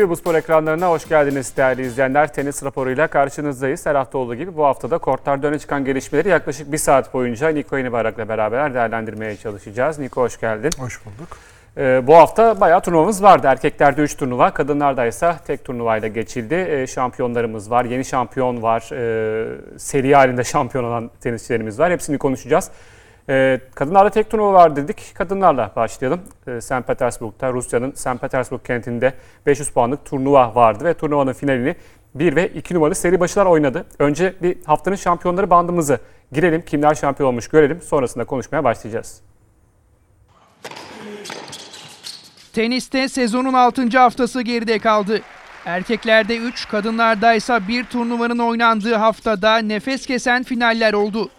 TV Bu Spor ekranlarına hoş geldiniz değerli izleyenler. Tenis raporuyla karşınızdayız. Her hafta olduğu gibi bu haftada kortlarda öne çıkan gelişmeleri yaklaşık bir saat boyunca Niko Yenibayrak'la beraber değerlendirmeye çalışacağız. Niko hoş geldin. Hoş bulduk. Ee, bu hafta bayağı turnuvamız vardı. Erkeklerde 3 turnuva, kadınlarda ise tek turnuvayla geçildi. Ee, şampiyonlarımız var, yeni şampiyon var, ee, seri halinde şampiyon olan tenisçilerimiz var. Hepsini konuşacağız. Ee, kadınlarda tek turnuva var dedik. Kadınlarla başlayalım. Ee, St. Petersburg'da, Rusya'nın St. Petersburg kentinde 500 puanlık turnuva vardı ve turnuvanın finalini 1 ve 2 numaralı seri başılar oynadı. Önce bir haftanın şampiyonları bandımızı girelim. Kimler şampiyon olmuş görelim. Sonrasında konuşmaya başlayacağız. Teniste sezonun 6. haftası geride kaldı. Erkeklerde 3, kadınlarda ise bir turnuvanın oynandığı haftada nefes kesen finaller oldu.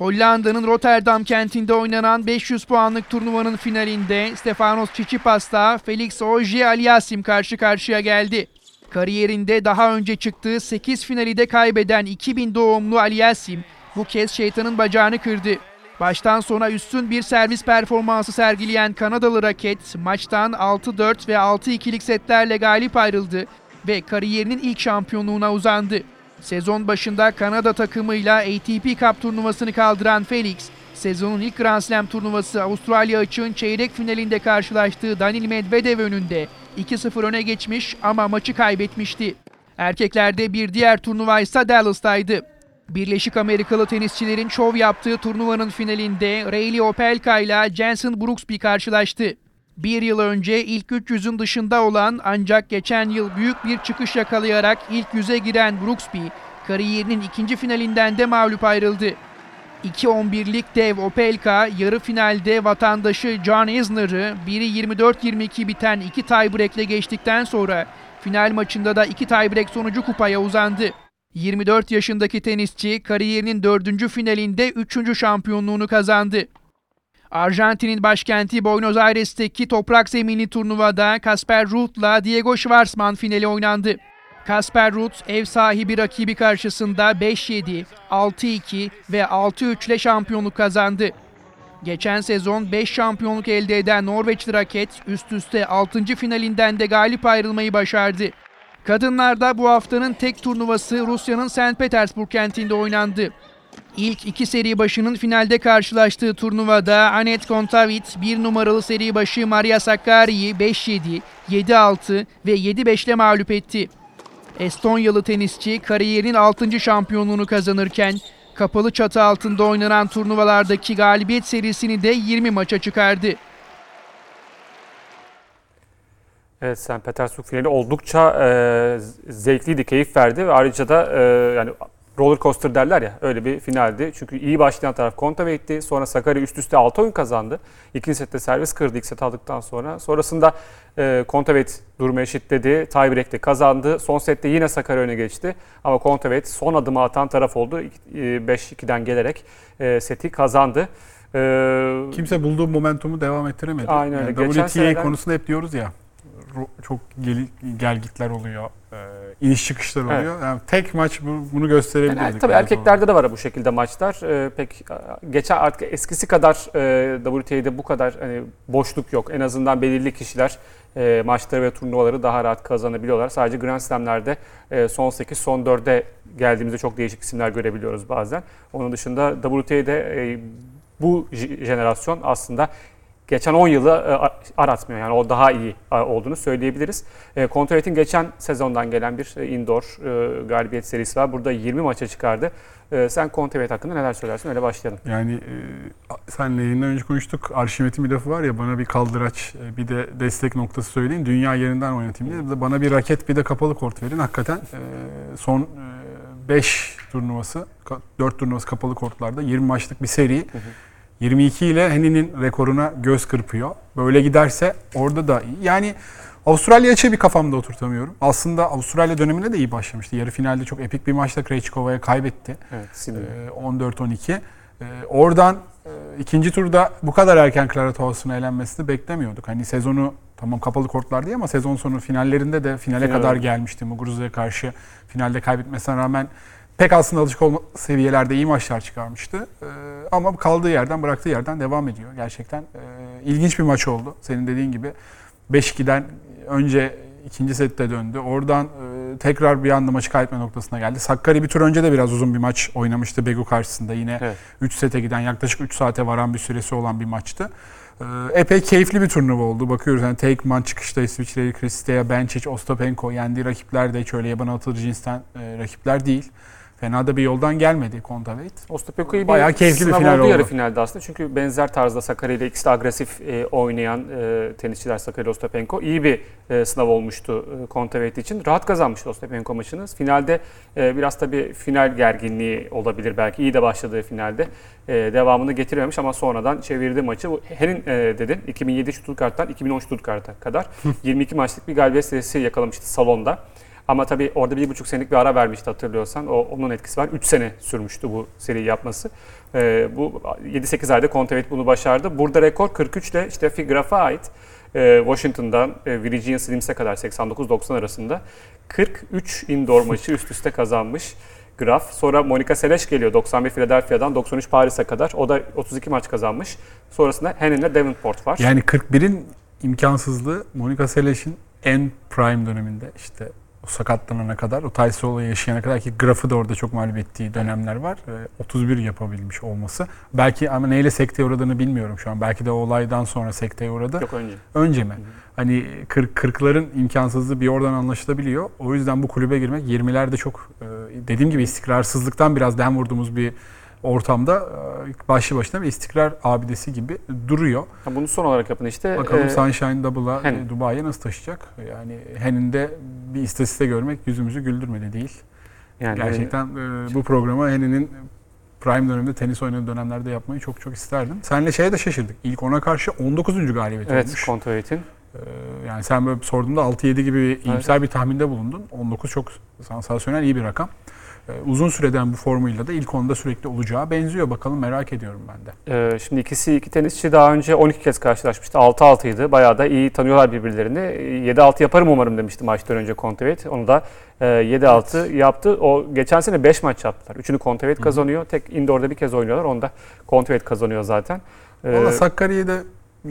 Hollanda'nın Rotterdam kentinde oynanan 500 puanlık turnuvanın finalinde Stefanos Tsitsipas'la Felix Auger-Aliassime karşı karşıya geldi. Kariyerinde daha önce çıktığı 8 finali de kaybeden 2000 doğumlu Aliassime bu kez şeytanın bacağını kırdı. Baştan sona üstün bir servis performansı sergileyen Kanadalı raket maçtan 6-4 ve 6-2'lik setlerle galip ayrıldı ve kariyerinin ilk şampiyonluğuna uzandı. Sezon başında Kanada takımıyla ATP Cup turnuvasını kaldıran Felix, sezonun ilk Grand Slam turnuvası Avustralya açığın çeyrek finalinde karşılaştığı Danil Medvedev önünde 2-0 öne geçmiş ama maçı kaybetmişti. Erkeklerde bir diğer turnuva ise Dallas'taydı. Birleşik Amerikalı tenisçilerin şov yaptığı turnuvanın finalinde Rayleigh Opelka ile Jensen Brooksby karşılaştı. Bir yıl önce ilk 300'ün dışında olan ancak geçen yıl büyük bir çıkış yakalayarak ilk yüze giren Brooksby, kariyerinin ikinci finalinden de mağlup ayrıldı. 2-11'lik dev Opelka yarı finalde vatandaşı John Isner'ı biri 24-22 biten iki tiebreak'le geçtikten sonra final maçında da iki tiebreak sonucu kupaya uzandı. 24 yaşındaki tenisçi kariyerinin dördüncü finalinde üçüncü şampiyonluğunu kazandı. Arjantin'in başkenti Buenos Aires'teki toprak zeminli turnuvada Kasper Ruud'la Diego Schwartzman finali oynandı. Kasper Ruud ev sahibi rakibi karşısında 5-7, 6-2 ve 6-3 ile şampiyonluk kazandı. Geçen sezon 5 şampiyonluk elde eden Norveçli raket üst üste 6. finalinden de galip ayrılmayı başardı. Kadınlarda bu haftanın tek turnuvası Rusya'nın St. Petersburg kentinde oynandı. İlk iki seri başının finalde karşılaştığı turnuvada Anet Kontaveit bir numaralı seri başı Maria Sakkari'yi 5-7, 7-6 ve 7-5 ile mağlup etti. Estonyalı tenisçi kariyerinin 6. şampiyonluğunu kazanırken kapalı çatı altında oynanan turnuvalardaki galibiyet serisini de 20 maça çıkardı. Evet, St. Petersburg finali oldukça e, zevkliydi, keyif verdi ve ayrıca da e, yani roller coaster derler ya öyle bir finaldi. Çünkü iyi başlayan taraf Kontaveit'ti. Sonra Sakarya üst üste 6 oyun kazandı. İkinci sette servis kırdı ilk set aldıktan sonra. Sonrasında e, Kontaveit durumu eşitledi. Tiebreak'te kazandı. Son sette yine Sakarya öne geçti. Ama Kontaveit son adımı atan taraf oldu. E, 5-2'den gelerek e, seti kazandı. E, Kimse bulduğu momentumu devam ettiremedi. Aynen öyle. Yani WTA seneden... konusunda hep diyoruz ya çok gel, gelgitler oluyor, e, iniş çıkışlar oluyor. Evet. Yani tek maç bu, bunu gösterebilirdik. Yani, tabii erkeklerde de var bu şekilde maçlar. E, pek geçen artık eskisi kadar e, WTA'de bu kadar hani boşluk yok. En azından belirli kişiler e, maçları ve turnuvaları daha rahat kazanabiliyorlar. Sadece Grand Slam'lerde e, son 8, son 4'e geldiğimizde çok değişik isimler görebiliyoruz bazen. Onun dışında WTA'de e, bu jenerasyon aslında geçen 10 yılı e, aratmıyor. Yani o daha iyi e, olduğunu söyleyebiliriz. E, Kontravet'in geçen sezondan gelen bir indoor galibiyet serisi var. Burada 20 maça çıkardı. Sen Kontravet hakkında neler söylersin? Öyle başlayalım. Yani senle yayından önce konuştuk. Arşimet'in bir lafı var ya bana bir kaldıraç bir de destek noktası söyleyin. Dünya yerinden oynatayım diye. Bana bir raket bir de kapalı kort verin. Hakikaten son 5 turnuvası, 4 turnuvası kapalı kortlarda 20 maçlık bir seri. Hı hı 22 ile Henry'nin rekoruna göz kırpıyor. Böyle giderse orada da iyi. Yani Avustralya açığı bir kafamda oturtamıyorum. Aslında Avustralya döneminde de iyi başlamıştı. Yarı finalde çok epik bir maçta Krejcikova'ya kaybetti. Evet, ee, 14-12. Ee, oradan e, ikinci turda bu kadar erken Clara Towson'a elenmesini beklemiyorduk. Hani sezonu tamam kapalı kortlar diye ama sezon sonu finallerinde de finale Final kadar gelmişti. Muguruza'ya karşı finalde kaybetmesine rağmen pek aslında alışık olma seviyelerde iyi maçlar çıkarmıştı. Ee, ama kaldığı yerden, bıraktığı yerden devam ediyor. Gerçekten e, ilginç bir maç oldu. Senin dediğin gibi 5-2'den önce ikinci sette döndü. Oradan e, tekrar bir anda maçı kaybetme noktasına geldi. Sakkari bir tur önce de biraz uzun bir maç oynamıştı Begu karşısında. Yine Evet. 3 sete giden yaklaşık 3 saate varan bir süresi olan bir maçtı. E, epey keyifli bir turnuva oldu. Bakıyoruz yani Teikman çıkışta İsviçreli Kristea, Benčić, Ostapenko yendiği rakipler de hiç öyle yaban atılır cinsten e, rakipler değil. Fena da bir yoldan gelmedi Kontaveit. Ostapenko iyi bir Bayağı keyifli bir final oldu yarı finalde aslında. Çünkü benzer tarzda Sakarya ile ikisi de agresif e, oynayan e, tenisçiler Sakarya ile Ostapenko. iyi bir e, sınav olmuştu e, Kontaveit için. Rahat kazanmıştı Ostapenko maçını. Finalde e, biraz tabii final gerginliği olabilir belki. İyi de başladığı finalde. E, devamını getirememiş ama sonradan çevirdi maçı. Bu Hen'in e, dedin 2007 Stuttgart'tan 2010 Stuttgart'a kadar 22 maçlık bir galibiyet serisi yakalamıştı salonda. Ama tabii orada bir buçuk senelik bir ara vermişti hatırlıyorsan. O, onun etkisi var. 3 sene sürmüştü bu seriyi yapması. Ee, bu 7-8 ayda Kontaveit bunu başardı. Burada rekor 43 ile işte Graf'a ait. Ee, Washington'dan e, Virginia Slims'e kadar 89-90 arasında 43 indoor maçı üst üste kazanmış. Graf. Sonra Monica Seles geliyor 91 Philadelphia'dan 93 Paris'e kadar. O da 32 maç kazanmış. Sonrasında Henin'le Davenport var. Yani 41'in imkansızlığı Monica Seles'in en prime döneminde işte o sakatlanana kadar, o Tyson olayı yaşayana kadar ki grafı da orada çok mağlup ettiği dönemler var. Ee, 31 yapabilmiş olması. Belki ama neyle sekteye uğradığını bilmiyorum şu an. Belki de o olaydan sonra sekteye uğradı. Yok önce. Önce mi? Hani 40 40'ların imkansızlığı bir oradan anlaşılabiliyor. O yüzden bu kulübe girmek 20'lerde çok e, dediğim gibi istikrarsızlıktan biraz dem vurduğumuz bir ortamda e, başlı başına bir istikrar abidesi gibi duruyor. Ha, Bunu son olarak yapın işte. Bakalım Ee, Sunshine Double'a Hen. e, Dubai'ye nasıl taşıyacak? Yani Hen'in de bir istatistik görmek yüzümüzü güldürmedi değil. yani Gerçekten e, bu programı Hen'in prime döneminde tenis oynadığı dönemlerde yapmayı çok çok isterdim. Senle şeye de şaşırdık. İlk ona karşı 19. galibiyet Evet, olmuş. Kontaveit'in. Ee, Yani sen böyle sorduğunda 6-7 gibi iyimser bir tahminde bulundun. 19 çok sansasyonel iyi bir rakam. Ee, Uzun süreden bu formuyla da ilk onda sürekli olacağı benziyor. Bakalım merak ediyorum ben de. Ee, şimdi ikisi iki tenisçi daha önce 12 kez karşılaşmıştı. 6-6'ydı. Bayağı da iyi tanıyorlar birbirlerini. 7-6 yaparım umarım demişti maçtan önce Kontaveit. Onu da e, 7-6 yaptı. O geçen sene 5 maç yaptılar. Üçünü Kontaveit kazanıyor. Tek indoor'da bir kez oynuyorlar. Onu da Kontaveit kazanıyor zaten. Ee, Valla Sakarya'yı da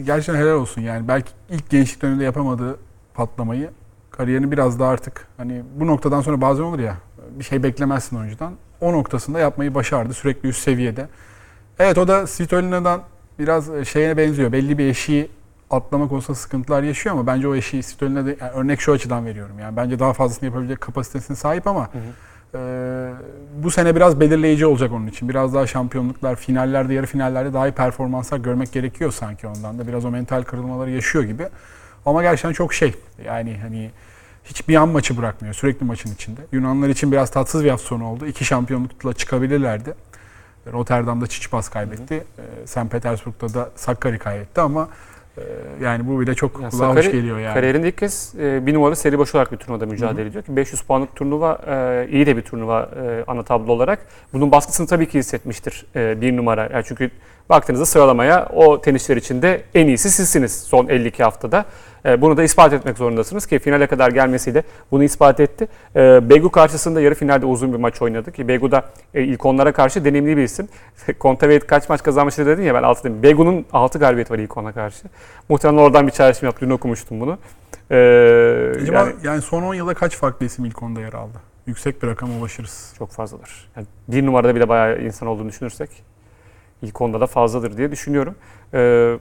gerçekten helal olsun. Yani belki ilk gençlik döneminde yapamadığı patlamayı kariyerini biraz daha artık hani bu noktadan sonra bazen olur ya bir şey beklemezsin oyuncudan. O noktasında yapmayı başardı sürekli üst seviyede. Evet o da Svitolina'dan biraz şeye benziyor. Belli bir eşiği atlamak konusunda sıkıntılar yaşıyor ama bence o eşiği Svitolina da yani örnek şu açıdan veriyorum. Yani bence daha fazlasını yapabilecek kapasitesine sahip ama e, bu sene biraz belirleyici olacak onun için. Biraz daha şampiyonluklar, finallerde, yarı finallerde daha iyi performanslar görmek gerekiyor sanki ondan da. Biraz o mental kırılmaları yaşıyor gibi. Ama gerçekten çok şey. Yani hani hiçbir yan maçı bırakmıyor. Sürekli maçın içinde. Yunanlar için biraz tatsız bir hafta sonu oldu. İki şampiyonlukla çıkabilirlerdi. Rotterdam'da Çiçipas kaybetti. Ee, St. Petersburg'da da Sakkari kaybetti ama e, yani bu bile çok Ya kulağa hoş geliyor yani. Kariyerinde ilk kez e, bir numaralı seri başı olarak bir turnuvada mücadele ediyor ki 500 puanlık turnuva e, iyi de bir turnuva e, ana tablo olarak. Bunun baskısını tabii ki hissetmiştir e, bir numara. Yani çünkü baktığınızda sıralamaya o tenisçiler içinde en iyisi sizsiniz son 52 haftada. E, bunu da ispat etmek zorundasınız ki finale kadar gelmesiyle bunu ispat etti. E, Begu karşısında yarı finalde uzun bir maç oynadı ki Begu da e, ilk onlara karşı deneyimli bir isim. Kontaveit kaç maç kazanmıştı dedin ya ben 6 dedim. Begu'nun 6 galibiyeti var ilk ona karşı. Muhtemelen oradan bir çağrışım yaptı. Dün okumuştum bunu. Ee, Acaba yani yani, son 10 yılda kaç farklı isim ilk onda yer aldı? Yüksek bir rakama ulaşırız. çok fazladır. Yani bir numarada bile bayağı insan olduğunu düşünürsek ilk onda da fazladır diye düşünüyorum. Ee,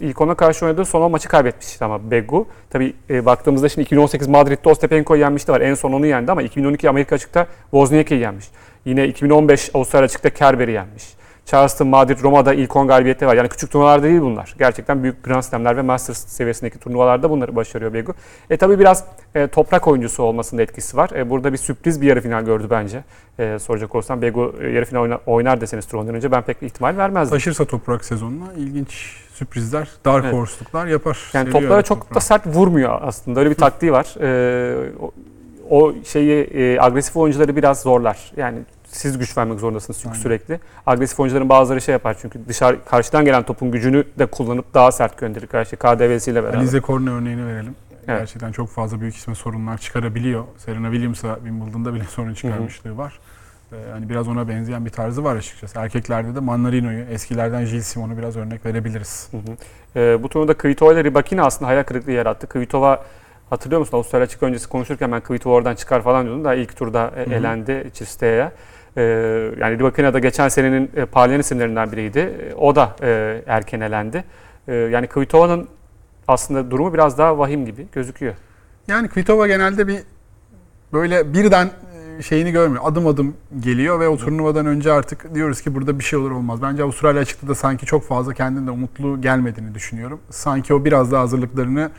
ilk ona karşı oynadığı son 10 maçı kaybetmişti ama Begu. Tabii e, baktığımızda şimdi 2018 Madrid'de Ostapenko'yu yenmişti var. En son onu yendi ama 2012 Amerika açıkta Wozniacki'yi yenmiş. Yine 2015 Avustralya açıkta Kerber'i yenmiş. Charleston, Madrid, Roma'da ilk 10 galibiyeti var. Yani küçük turnuvalar değil bunlar. Gerçekten büyük Grand Slam'ler ve Masters seviyesindeki turnuvalarda bunları başarıyor Begu. E tabii biraz e, toprak oyuncusu olmasının da etkisi var. E, burada bir sürpriz bir yarı final gördü bence. E, soracak olsam Begu e, yarı final oynar, oynar deseniz turnuvadan önce ben pek ihtimal vermezdim. Taşırsa toprak sezonuna ilginç sürprizler, dark Evet. horse'luklar yapar. Yani Seviyor toplara çok da toprağı. sert vurmuyor aslında. Öyle bir taktiği var. Ee, o, o şeyi e, agresif oyuncuları biraz zorlar. Yani siz güç vermek zorundasınız çünkü Aynen. sürekli. Agresif oyuncuların bazıları şey yapar çünkü dışarı karşıdan gelen topun gücünü de kullanıp daha sert gönderir karşı KDV'siyle beraber. Alize Cornet örneğini verelim. Evet. Gerçekten çok fazla büyük isme sorunlar çıkarabiliyor. Serena Williams'a Wimbledon'da bile sorun çıkarmışlığı var. Ee, yani biraz ona benzeyen bir tarzı var açıkçası. Erkeklerde de Mannarino'yu, eskilerden Gilles Simon'u biraz örnek verebiliriz. Hı hı. Ee, bu turnuvada Kvitova ile Rybakina aslında hayal kırıklığı yarattı. Kvitova Hatırlıyor musun Avustralya açık öncesi konuşurken ben Kvitova oradan çıkar falan diyordum da ilk turda e, hı. elendi Çiste'ye. Ee, yani Rybakina da geçen senenin e, parlayan isimlerinden biriydi. E, O da e, erken elendi. E, yani Kvitova'nın aslında durumu biraz daha vahim gibi gözüküyor. Yani Kvitova genelde bir böyle birden e, şeyini görmüyor. Adım adım geliyor ve o turnuvadan önce artık diyoruz ki burada bir şey olur olmaz. Bence Avustralya açıkta da sanki çok fazla kendinde umutlu gelmediğini düşünüyorum. Sanki o biraz daha hazırlıklarını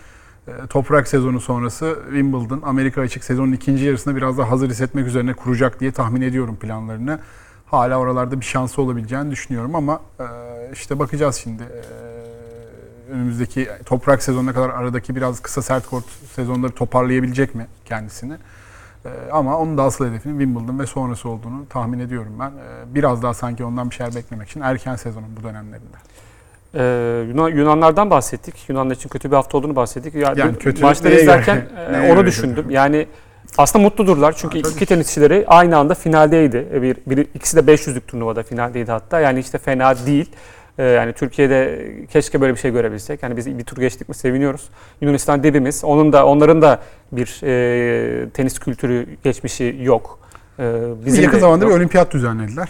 toprak sezonu sonrası Wimbledon, Amerika açık sezonun ikinci yarısında biraz daha hazır hissetmek üzerine kuracak diye tahmin ediyorum planlarını. Hala oralarda bir şansı olabileceğini düşünüyorum ama e, işte bakacağız şimdi. E, önümüzdeki toprak sezonuna kadar aradaki biraz kısa sert kort sezonları toparlayabilecek mi kendisini? Ama onun da asıl hedefinin Wimbledon ve sonrası olduğunu tahmin ediyorum ben. Biraz daha sanki ondan bir şeyler beklemek için erken sezonun bu dönemlerinde. Ee, Yunan, Yunanlardan bahsettik. Yunanlar için kötü bir hafta olduğunu bahsettik. Ya, Yani kötü maçları izlerken göre? e, onu göre düşündüm. kötü? Yani aslında mutludurlar çünkü Ha, iki ki. tenisçileri aynı anda finaldeydi. E, Bir, biri, ikisi de 500'lük turnuvada finaldeydi hatta. Yani işte fena değil. Ee, yani Türkiye'de keşke böyle bir şey görebilsek. Yani biz bir tur geçtik mi seviniyoruz. Yunanistan dibimiz. Onun da onların da bir e, tenis kültürü geçmişi yok. Ee, Bizim yakın zamanda yok. bir olimpiyat düzenlediler.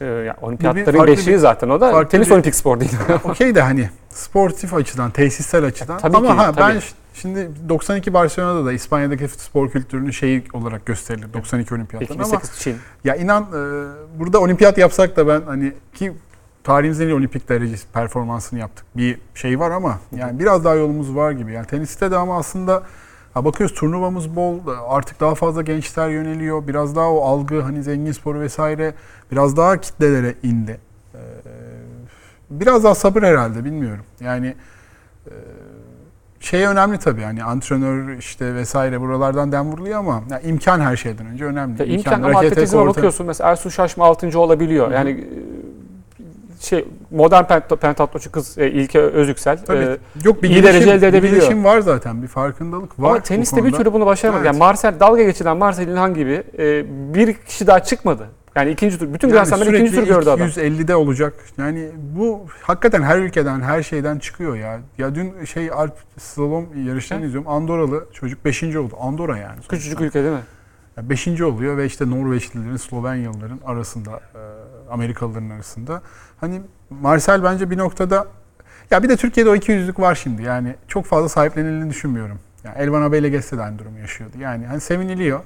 Ee, yani olimpiyatların beşiği bir- zaten o da. Tenis bir- olimpik spor değil. Okey de hani sportif açıdan, tesissel açıdan. Tabii ama ki, ha, ben tabii. ş- şimdi 92 Barcelona'da da İspanya'daki spor kültürünün şeyi olarak gösterilir 92 olimpiyatlarında ama 2008 Çin. Ya inan e, burada olimpiyat yapsak da ben hani ki tarihimizin en olimpik derecesi performansını yaptık. Bir şey var ama yani biraz daha yolumuz var gibi. Yani teniste de ama aslında bakıyoruz turnuvamız bol. Artık daha fazla gençler yöneliyor. Biraz daha o algı hani zengin sporu vesaire biraz daha kitlelere indi. E, biraz daha sabır herhalde bilmiyorum. Yani e, şey önemli tabii yani antrenör işte vesaire buralardan dem vuruluyor ama ya imkan her şeyden önce önemli. Ya imkan İmkan, ama atletizme korta- bakıyorsun mesela Ersun Şaşma 6. olabiliyor. Hı hı. Yani şey modern pent- pentatloçu kız e, İlke Özüksel. Tabii. e, Yok bir iyi gelişim, derece elde bir edebiliyor. gelişim var zaten. Bir farkındalık var. ama teniste bir türlü bunu başaramadı. Evet. Yani Marcel dalga geçilen Marcel İlhan gibi e, bir kişi daha çıkmadı. Yani ikinci tur bütün Yani Grand ikinci tur gördü adam. 250'de olacak. Yani bu hakikaten her ülkeden, her şeyden çıkıyor ya. Ya dün şey Alp slalom yarışlarını izliyorum. Andorralı çocuk 5. oldu. Andorra yani. sonuçta. Küçücük ülke değil mi? 5. oluyor ve işte Norveçlilerin, Slovenyalıların arasında, e, Amerikalıların arasında. Hani Marcel bence bir noktada ya bir de Türkiye'de o 200'lük var şimdi. Yani çok fazla sahiplenildiğini düşünmüyorum. Yani Elvan Abey'le geçse de aynı durumu yaşıyordu. Yani hani seviniliyor.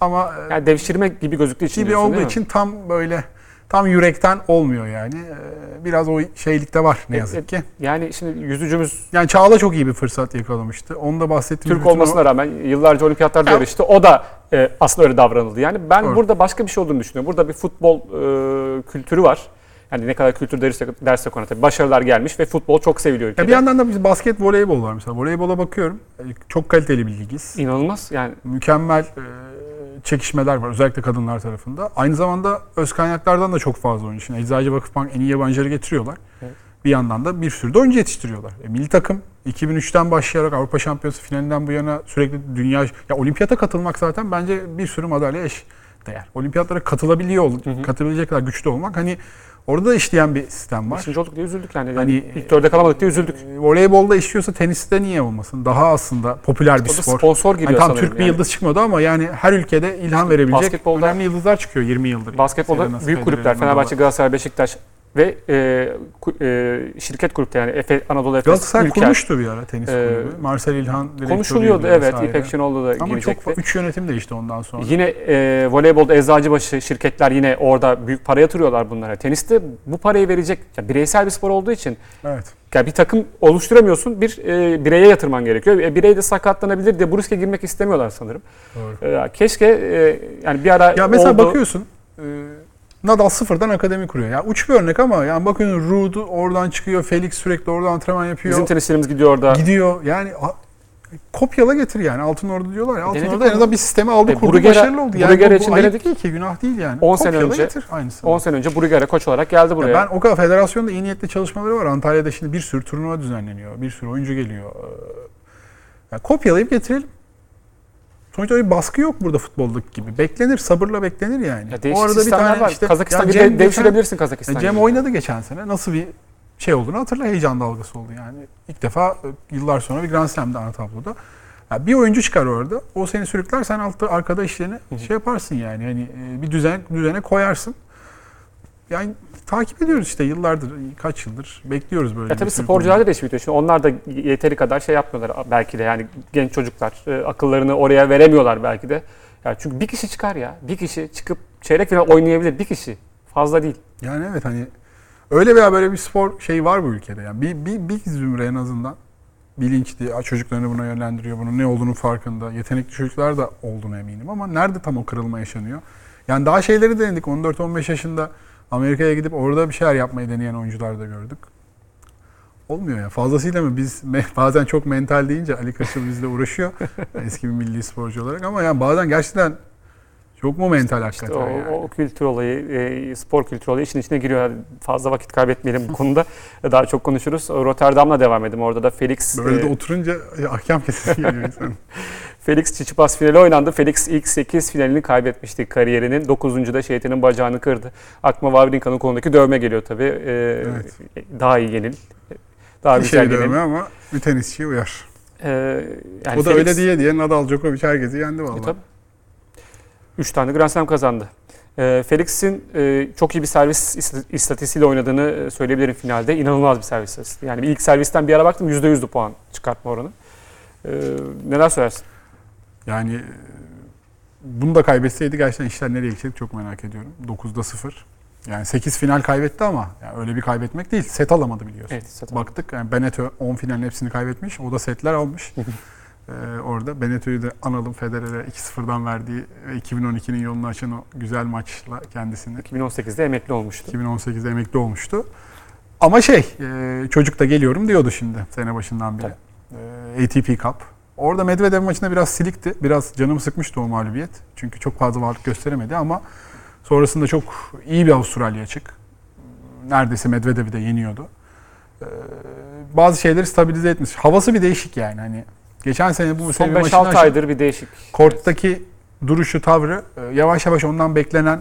Ama Yani devşirme gibi gözüktüğü için gibi olduğu için tam böyle tam yürekten olmuyor yani. Ee, Biraz o şeylikte var ne E, yazık ki. Yani şimdi yüzücümüz Yani Çağla çok iyi bir fırsat yakalamıştı. Onu da bahsettiğimiz Türk bütün o- olmasına rağmen yıllarca olimpiyatlarda Ya- yarıştı. O da e, aslında öyle davranıldı. Yani ben Doğru. burada başka bir şey olduğunu düşünüyorum. Burada bir futbol e, kültürü var. Yani ne kadar kültür dersek, dersek ona tabii başarılar gelmiş ve futbol çok seviliyor ülkede. Ya bir yandan da biz basket, voleybol var mesela. Voleybola bakıyorum. Ee, Çok kaliteli bir ligiz. İnanılmaz yani Mükemmel e, çekişmeler var özellikle kadınlar tarafında. Aynı zamanda öz kaynaklardan da çok fazla oyuncu. Şimdi Eczacı Vakıfbank en iyi yabancıları getiriyorlar. Evet. Bir yandan da bir sürü de oyuncu yetiştiriyorlar. E, milli takım 2003'ten başlayarak Avrupa Şampiyonası finalinden bu yana sürekli dünya... Ya olimpiyata katılmak zaten bence bir sürü madalya eş değer. Olimpiyatlara katılabiliyor, Hı hı. katılabilecek kadar güçlü olmak hani orada da işleyen bir sistem var. beşinci olduk diye üzüldük yani. yani Hani, ilk dörde kalamadık diye üzüldük. E, voleybolda işliyorsa teniste niye olmasın? Daha aslında popüler bir spor. sponsor giriyor Hani tam. Türk bir yani. yıldız çıkmadı ama yani her ülkede ilham verebilecek basketbolda- önemli yıldızlar çıkıyor 20 yıldır. Basketbolda büyük kulüpler Fenerbahçe. Galatasaray, Beşiktaş ve e, e, şirket kulüpleri yani Efe, Anadolu Efes, Galatasaray Ülker. kurmuştu bir ara tenis Ee, kulübü. Marcel İlhan Konuşuluyordu evet. vesaire. İpek Şenol'da da Ama girecekti. çok üç yönetim değişti ondan sonra. Yine e, voleybolda Eczacıbaşı şirketler yine orada büyük para yatırıyorlar bunlara. Teniste bu parayı verecek ya bireysel bir spor olduğu için Evet. ya bir takım oluşturamıyorsun. Bir e, bireye yatırman gerekiyor. E, birey de sakatlanabilir diye bu riske girmek istemiyorlar sanırım. Doğru. E, keşke e, yani bir ara Ya mesela oldu. bakıyorsun e, Nadal sıfırdan akademi kuruyor. Ya uç bir örnek ama yani bakıyorsun Ruud oradan çıkıyor. Felix sürekli orada antrenman yapıyor. Bizim tenisçilerimiz gidiyor orada. Gidiyor. Yani kopyala getir yani. Altın Ordu diyorlar ya. Altın Denedik Ordu en azından bir sistemi aldı E, kurdu Brugger'e- başarılı oldu. Yani Brugger bu, için bu denedik. değil ki günah değil yani. 10 sene önce- getir aynısını. 10 sene önce Brugger'e koç olarak geldi buraya. Ya ben o kadar federasyonda iyi niyetli çalışmaları var. Antalya'da şimdi bir sürü turnuva düzenleniyor. Bir sürü oyuncu geliyor. Ee, ya kopyalayıp getirelim. Sonuçta öyle bir baskı yok burada futboldaki gibi. Beklenir, sabırla beklenir yani. ya değişik sistemler var. Kazakistan ya gibi Cem devşirebilirsin Kazakistan Cem gibi. oynadı geçen sene. Nasıl bir şey olduğunu hatırla. Heyecan dalgası oldu yani. İlk defa e, yıllar sonra bir Grand Slam'da ana tabloda. Ya bir oyuncu çıkar orada. O seni sürükler. Sen altta arkada işlerini şey yaparsın yani. Hani e, bir düzen düzene koyarsın. Yani takip ediyoruz işte yıllardır, kaç yıldır bekliyoruz böyle. Ya tabii bir sürü sporcularda da iş bitiyor. Şimdi onlar da yeteri kadar şey yapmıyorlar belki de yani genç çocuklar e, akıllarını oraya veremiyorlar belki de. Ya çünkü bir kişi çıkar ya. Bir kişi çıkıp çeyrek final oynayabilir bir kişi. Fazla değil. Yani evet hani öyle veya böyle bir spor şey var bu ülkede. Yani bir, bir, bir zümre en azından bilinçli, çocuklarını buna yönlendiriyor, bunun ne olduğunu farkında. Yetenekli çocuklar da olduğunu eminim ama nerede tam o kırılma yaşanıyor? Yani daha şeyleri denedik. 14-15 yaşında Amerika'ya gidip orada bir şeyler yapmayı deneyen oyuncular da gördük. Olmuyor ya. Fazlasıyla mı biz bazen çok mental deyince Ali Kaçıl bizle uğraşıyor. eski bir milli sporcu olarak ama yani bazen gerçekten çok mu mental hakikaten o, yani. o kültür olayı, e, spor kültürü olayı işin içine giriyor. Fazla vakit kaybetmeyelim bu konuda. Daha çok konuşuruz. Rotterdam'la devam edelim. Orada da Felix Böyle de e, oturunca ya, ahkam kesesi geliyor insanın. Felix Tsitsipas finali oynandı. Felix ilk 8 finalini kaybetmişti kariyerinin. 9. da şeytanın bacağını kırdı. Akma Wawrinka'nın kolundaki dövme geliyor tabii. Ee, Daha iyi yenil. Daha bir güzel şey yenil. dövme ama bir tenisçiye uyar. Ee, yani o da Felix- öyle diye diye Nadal, Djokovic herkesi yendi E, vallahi. tabii. Üç tane Grand Slam kazandı. Ee, Felix'in e, çok iyi bir servis ist- istatistiğiyle oynadığını e, söyleyebilirim finalde. İnanılmaz bir servis istatistiği. Yani ilk servisten bir ara baktım %100'dü puan çıkartma oranı. Ee, neler söylersin? Yani e, bunu da kaybetseydi gerçekten işler nereye gidecek çok merak ediyorum. 9'da 0. Yani 8 final kaybetti ama yani öyle bir kaybetmek değil. Set alamadı biliyorsun. Evet, zaten. Baktık yani Beneteau 10 finalin hepsini kaybetmiş. O da setler almış. Ee, orada Beneteau'yu da analım Federer'e 2-0'dan verdiği ve 2012'nin yolunu açan o güzel maçla kendisini 2018'de emekli olmuştu. 2018'de emekli olmuştu. Ama şey, e, çocuk da geliyorum diyordu şimdi sene başından beri. E, ATP Cup. Orada Medvedev maçında biraz silikti. Biraz canımı sıkmıştı o mağlubiyet. Çünkü çok fazla varlık gösteremedi ama sonrasında çok iyi bir Avustralya açık. Neredeyse Medvedev'i de yeniyordu. E, bazı şeyleri stabilize etmiş. Havası bir değişik yani. Hani geçen sene bu Son seviye 5-6 maçını aşıp- aydır bir değişik. Korttaki duruşu, tavrı e, yavaş yavaş ondan beklenen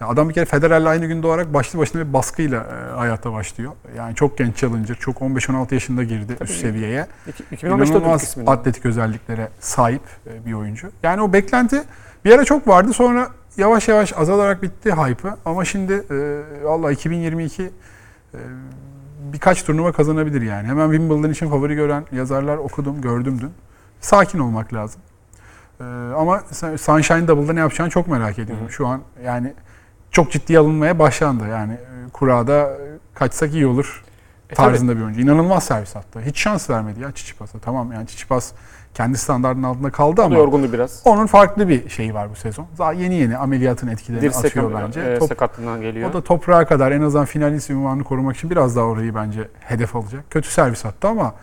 adam bir kere Federer'le aynı gün doğarak başlı başına bir baskıyla e, hayata başlıyor. Yani çok genç challenger, çok 15-16 yaşında girdi üst seviyeye. İki- 2015'te oturduk İnanılmaz ismini. atletik özelliklere sahip e, bir oyuncu. Yani o beklenti bir ara çok vardı sonra yavaş yavaş azalarak bitti hype'ı. Ama şimdi e, valla 2022 e, birkaç turnuva kazanabilir yani. Hemen Wimbledon için favori gören yazarlar okudum, gördüm dün. Sakin olmak lazım. Ee, ama Sunshine Double'da ne yapacağını çok merak ediyorum. Hı hı. Şu an yani çok ciddiye alınmaya başlandı. Yani e, kurada e, kaçsak iyi olur E, tabii. tarzında bir oyuncu. İnanılmaz servis attı. Hiç şans vermedi ya Çiçipas'a. Tamam yani Çiçipas kendi standartının altında kaldı ama yorgundu biraz. onun farklı bir şeyi var bu sezon. Daha yeni yeni ameliyatın etkilerini Dirsek atıyor e, bence. Top- sakatlığından geliyor. o da toprağa kadar en azından finalist ünvanını korumak için biraz daha orayı bence hedef alacak. Kötü servis attı ama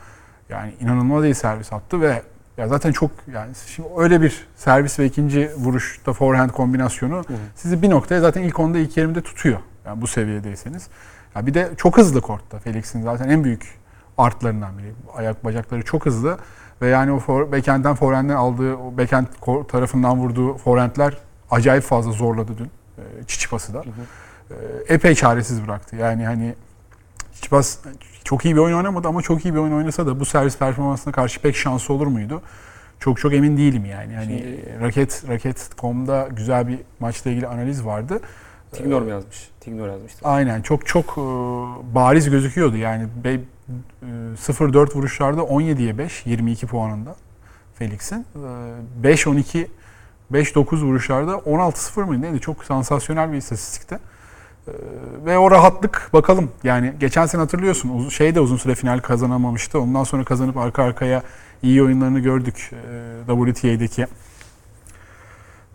yani inanılmaz iyi servis attı ve ya zaten çok yani şimdi öyle bir servis ve ikinci vuruşta forehand kombinasyonu Hı hı. sizi bir noktaya zaten ilk onda ilk yarımda tutuyor. Yani bu seviyedeyseniz. Ya bir de çok hızlı kortta. Felix'in zaten en büyük artlarından biri. Ayak bacakları çok hızlı ve yani o for, backhand'den forehand'den aldığı o backhand kor- tarafından vurduğu forehand'ler acayip fazla zorladı dün. E, Çiçipas'ı da. Hı hı. E, epey çaresiz bıraktı. Yani hani Çiçipas çok iyi bir oyun oynamadı ama çok iyi bir oyun oynasa da bu servis performansına karşı pek şansı olur muydu? Çok çok emin değilim yani. Hani Şimdi- raket raket.com'da güzel bir maçla ilgili analiz vardı. Tignor mu yazmış? Tignor yazmıştı. Aynen çok çok e, bariz gözüküyordu yani Be- 0-4 vuruşlarda 17'ye 5 22 puanında Felix'in. E, 5-12 5-9 vuruşlarda 16-0 mıydı? Neydi? Çok sansasyonel bir istatistikte. E, Ve o rahatlık bakalım. Yani geçen sene hatırlıyorsun şey de uzun süre final kazanamamıştı. Ondan sonra kazanıp arka arkaya iyi oyunlarını gördük e, WTA'deki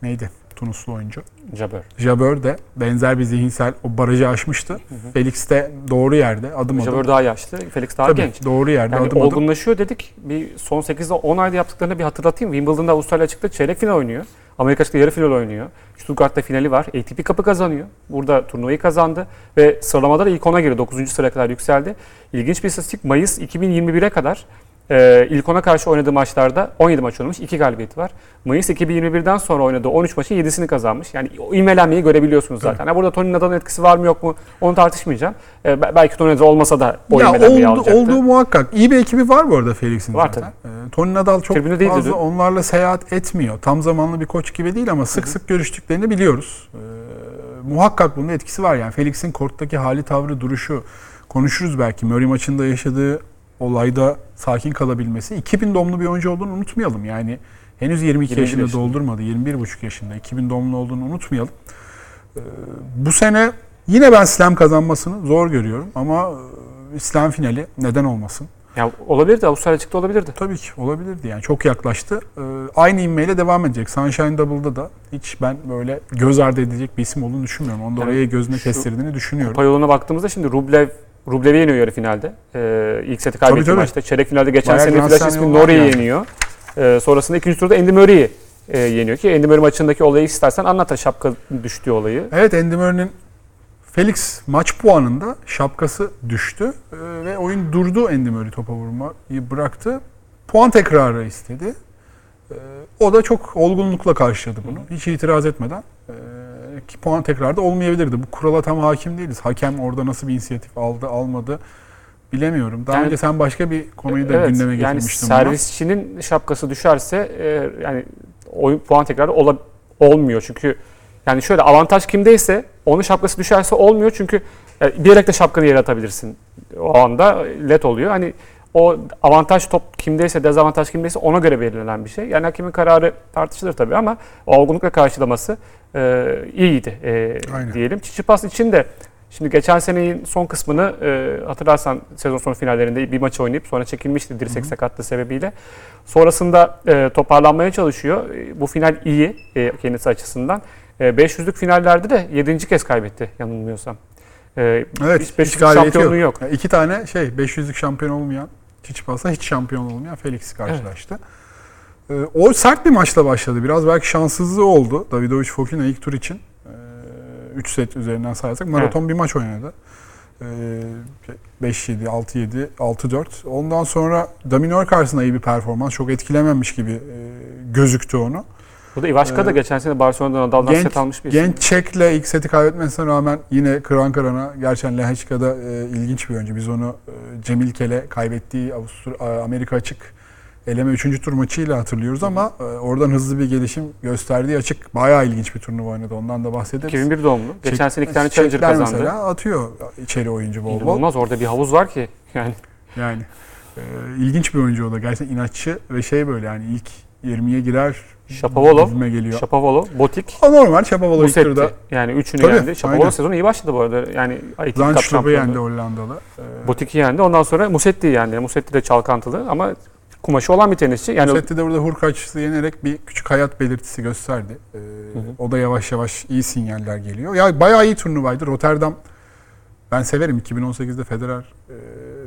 neydi Tunuslu oyuncu. Jabber. Jabeur de benzer bir zihinsel o barajı aşmıştı. Felix de doğru yerde adım adım. Jabber daha yaşlı, Felix daha Tabii, genç. doğru yerde Yani adım adım. olgunlaşıyor dedik. Bir son 8'de 10 ayda yaptıklarını bir hatırlatayım. Wimbledon'da Avustralya açıkta çeyrek final oynuyor. Amerika açıkta yarı final oynuyor. Stuttgart'ta finali var. ATP Cup'ı kazanıyor. Burada turnuvayı kazandı ve sıralamada da ilk 10'a girdi. 9. sıraya kadar yükseldi. İlginç bir istatistik. Mayıs 2021'e kadar Ee, ilk ona karşı oynadığı maçlarda 17 maç oynamış, 2 galibiyeti var. Mayıs 2021'den sonra oynadığı 13 maçın 7'sini kazanmış. Yani o ivmelenmeyi görebiliyorsunuz zaten. Ha, burada Tony Nadal'ın etkisi var mı yok mu onu tartışmayacağım. Ee, be- belki Tony Nadal olmasa da o ya ivmelenmeyi oldu, alacaktı. olduğu muhakkak. İyi bir ekibi var bu arada Felix'in Var zaten. Ee, Tony Nadal çok değildi fazla dün. onlarla seyahat etmiyor. Tam zamanlı bir koç gibi değil ama sık sık görüştüklerini biliyoruz. Ee, muhakkak bunun etkisi var yani. Felix'in korttaki hali, tavrı, duruşu konuşuruz belki. Murray maçında yaşadığı olayda sakin kalabilmesi. 2000 doğumlu bir oyuncu olduğunu unutmayalım. Yani henüz 22 21 yaşında yaşında. doldurmadı. 21,5 yaşında. 2000 doğumlu olduğunu unutmayalım. Ee, bu sene yine ben slam kazanmasını zor görüyorum ama e, slam finali neden olmasın? Ya olabilirdi, Avustralya çıktı olabilirdi. Tabii ki olabilirdi yani çok yaklaştı. Ee, aynı inmeyle devam edecek. Sunshine Double'da da hiç ben böyle göz ardı edilecek bir isim olduğunu düşünmüyorum. Onu da Yani oraya gözüne kestirdiğini düşünüyorum. Kupa yoluna baktığımızda şimdi Rublev Rublev'i yeniyor yarı finalde. Ee, ilk seti kaybettiği tabii. maçta. Çeyrek finalde geçen Bayağı sene Flash ismi Norie'yi yani. yeniyor. Ee, sonrasında ikinci turda Andy Murray'i e, yeniyor ki Andy Murray maçındaki olayı istersen anlat şapka düştüğü olayı. Evet Andy Murray'nin Felix maç puanında şapkası düştü Ee, ve oyun durdu Andy Murray topa vurmayı bıraktı. Puan tekrarı istedi. Ee, o da çok olgunlukla karşıladı bunu. Hiç itiraz etmeden. Ee, puan tekrarda olmayabilirdi. Bu kurala tam hakim değiliz. Hakem orada nasıl bir inisiyatif aldı, almadı bilemiyorum. Daha Yani- önce sen başka bir konuyu da evet, gündeme yani getirmiştin. buna. servisçinin şapkası düşerse e, yani oyun puan tekrarı ola, olmuyor. Çünkü yani şöyle avantaj kimdeyse onun şapkası düşerse olmuyor. Çünkü e, bilerek de şapkanı yere atabilirsin. O anda led oluyor. Hani o avantaj top kimdeyse, dezavantaj kimdeyse ona göre belirlenen bir şey. Yani hakemin kararı tartışılır tabii ama o olgunlukla karşılaması e, iyiydi e, Aynen. diyelim. Çiçipas için de şimdi geçen senenin son kısmını e, hatırlarsan sezon sonu finallerinde bir maç oynayıp sonra çekilmişti dirsek sakatlığı sebebiyle. Sonrasında e, toparlanmaya çalışıyor. E, bu final iyi e, kendisi açısından. E, 500'lük finallerde de 7. kez kaybetti yanılmıyorsam. E, Evet, hiç hiç, 500'lük galibiyeti şampiyonluğu yok. yok. Yani iki tane şey 500'lük şampiyon olmayan Çiçipas'la hiç şampiyon olmayan Felix karşılaştı. Ee, o sert bir maçla başladı. Biraz belki şanssızlığı oldu. Davidovic Fokina ilk tur için. 3 set üzerinden sayarsak maraton bir maç oynadı. Ee, 5-7, 6-7, 6-4. Ondan sonra Daminor karşısında iyi bir performans. Çok etkilememiş gibi e, gözüktü onu. Ivaşka da Ee, geçen sene Barcelona'dan Nadal'dan genç- set almış bir. Genç Çek'le ilk seti kaybetmesine rağmen yine kıran kırana gerçekten Lehechka'da e, ilginç bir oyuncu. Biz onu e, Cemil Kel'e kaybettiği Avustur- e, Amerika açık eleme 3. tur maçıyla hatırlıyoruz ama e, oradan hızlı bir gelişim gösterdiği açık bayağı ilginç bir turnuva oynadı. Ondan da bahsederiz. 2001 doğumlu. Geçen sene iki tane Challenger kazandı. mesela atıyor içeri oyuncu bol bol. İnanılmaz orada bir havuz var ki. Yani Yani e, ilginç bir oyuncu o da. Gerçekten inatçı ve şey böyle yani ilk 20'ye girer Shapovalov, gibime geliyor. Shapovalov, Botik, O normal Şapavalov ilk Musetti. turda. Yani üçünü Tabii, yendi. Shapovalov aynen. sezonu iyi başladı bu arada. Yani ITF Cup şampiyonu. yendi Hollandalı. E, Botik'i yendi. Ondan sonra Musetti'yi yendi. Musetti de çalkantılı ama kumaşı olan bir tenisçi. Yani Musetti de burada Hurkaç'ı yenerek bir küçük hayat belirtisi gösterdi. Ee, hı. O da yavaş yavaş iyi sinyaller geliyor. Ya bayağı iyi turnuvaydı. Rotterdam ben severim. 2018'de Federer e,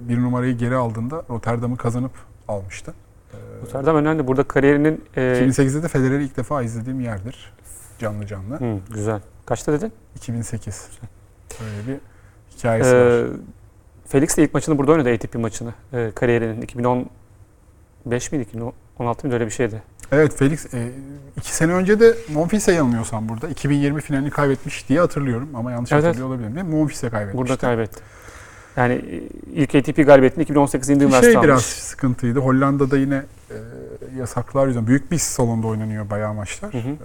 bir numarayı geri aldığında Rotterdam'ı kazanıp almıştı. Ee, Rotterdam önemli. Burada kariyerinin e, 2008'de de Federer'i ilk defa izlediğim yerdir. Canlı canlı. hı, güzel. Kaçta dedin? 2008. Böyle bir hikayesi var. Ee, Felix de ilk maçını burada oynadı ATP maçını. E, kariyerinin 2015 miydi? 2016 mıydı öyle bir şeydi. Evet Felix e, iki sene önce de Monfils'e yanılmıyorsam burada 2020 finalini kaybetmiş diye hatırlıyorum ama yanlış Evet, hatırlıyor olabilirim değil mi? Monfils'e kaybetmişti. Burada kaybetti. Yani e, ilk ATP galibiyetini 2018 Indy Bir Üniversite şey almış. biraz sıkıntıydı. Hollanda'da yine e, yasaklar yüzünden büyük bir salonda oynanıyor bayağı maçlar. Hı hı. E,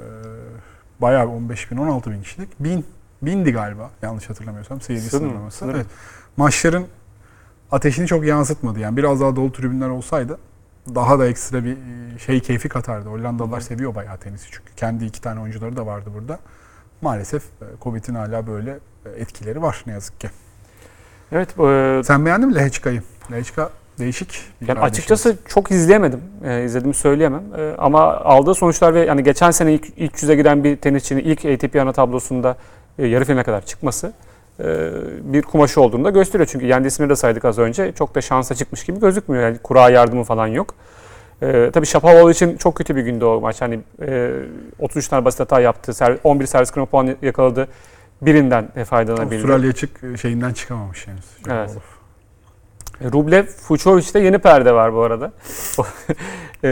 bayağı 15 bin 16 bin kişilik. Bin, bindi galiba yanlış hatırlamıyorsam seyirci Sınır sınırlaması. Sınır. Evet. Maçların ateşini çok yansıtmadı. Yani biraz daha dolu tribünler olsaydı daha da ekstra bir e, şey keyfi katardı. Hollandalılar seviyor bayağı tenisi çünkü. Kendi iki tane oyuncuları da vardı burada. Maalesef e, Covid'in hala böyle e, etkileri var ne yazık ki. Evet. e, Sen beğendin mi Lehechka'yı? Lehechka değişik. bir Yani açıkçası çok izleyemedim. E, izlediğimi söyleyemem. E, ama aldığı sonuçlar ve yani geçen sene ilk, ilk yüze giren bir tenisçinin ilk ATP ana tablosunda e, yarı finale kadar çıkması bir kumaşı olduğunu da gösteriyor. Çünkü yendi ismini de saydık az önce. Çok da şansa çıkmış gibi gözükmüyor. Yani kura yardımı falan yok. E, tabii Shapovalov için çok kötü bir gündü o maç. Hani e, 33 tane basit hata yaptı. Ser- 11 servis kırma puanı yakaladı. Birinden e, faydalanabildi. Avustralya çık şeyinden çıkamamış henüz. Evet. E, Rublev, Fucovic'te yeni perde var bu arada. E,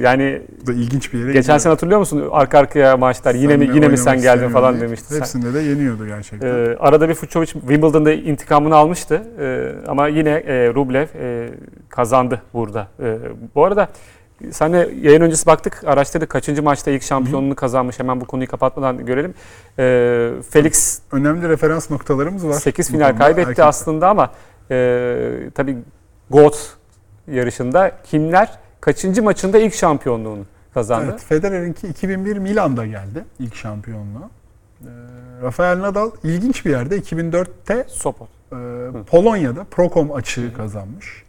yani da ilginç bir yere geçen gidiyor. sene hatırlıyor musun? Arka arkaya maçlar yine mi yine mi sen geldin falan demişti. Hepsinde de yeniyordu gerçekten. Ee, arada bir Fucovic Wimbledon'da intikamını almıştı Ee, ama yine e, Rublev e, kazandı burada. Ee, bu arada senle yayın öncesi baktık, araştırdık kaçıncı maçta ilk şampiyonluğunu kazanmış. Hemen bu konuyu kapatmadan görelim. Ee, Felix Önemli referans noktalarımız var. 8 bu final kaybetti Erkek- aslında ama e, tabii GOAT yarışında kimler kaçıncı maçında ilk şampiyonluğunu kazandı? Evet, Federer'inki 2001 Milan'da geldi ilk şampiyonluğu. Ee, Rafael Nadal ilginç bir yerde 2004'te Sopot. e, Polonya'da Procom açığı kazanmış.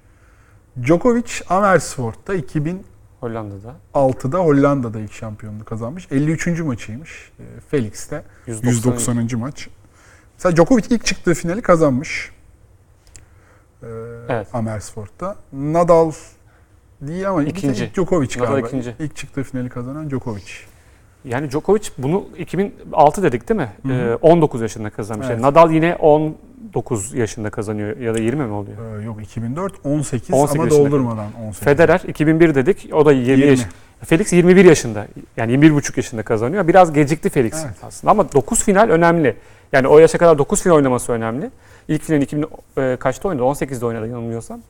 Djokovic Amersfoort'ta 2006'da Hollanda'da. Hollanda'da ilk şampiyonluğu kazanmış. 53. maçıymış. Ee, Felix'te 190. 190. maç. Mesela Djokovic ilk çıktığı finali kazanmış. Ee, Evet. Amersfoort'ta. Nadal değil ama İkinci. ikinci. Djokovic Nadal galiba. ikinci. İlk çıktığı finali kazanan Djokovic. Yani Djokovic bunu 2006 dedik değil mi? Hı hı. Ee, 19 yaşında kazanmış. Evet. Yani Nadal yine 19 yaşında kazanıyor ya da 20 mi oluyor? Ee, yok 2004 18, 18 ama doldurmadan 18. Federer 2001 dedik. O da 20, 20. yaş. Felix 21 yaşında. Yani 21,5 yaşında kazanıyor. Biraz gecikti Felix Evet. aslında ama 9 final önemli. Yani o yaşa kadar 9 final oynaması önemli. İlk final 2000 e, kaçta oynadı? 18'de oynadı yanılmıyorsam.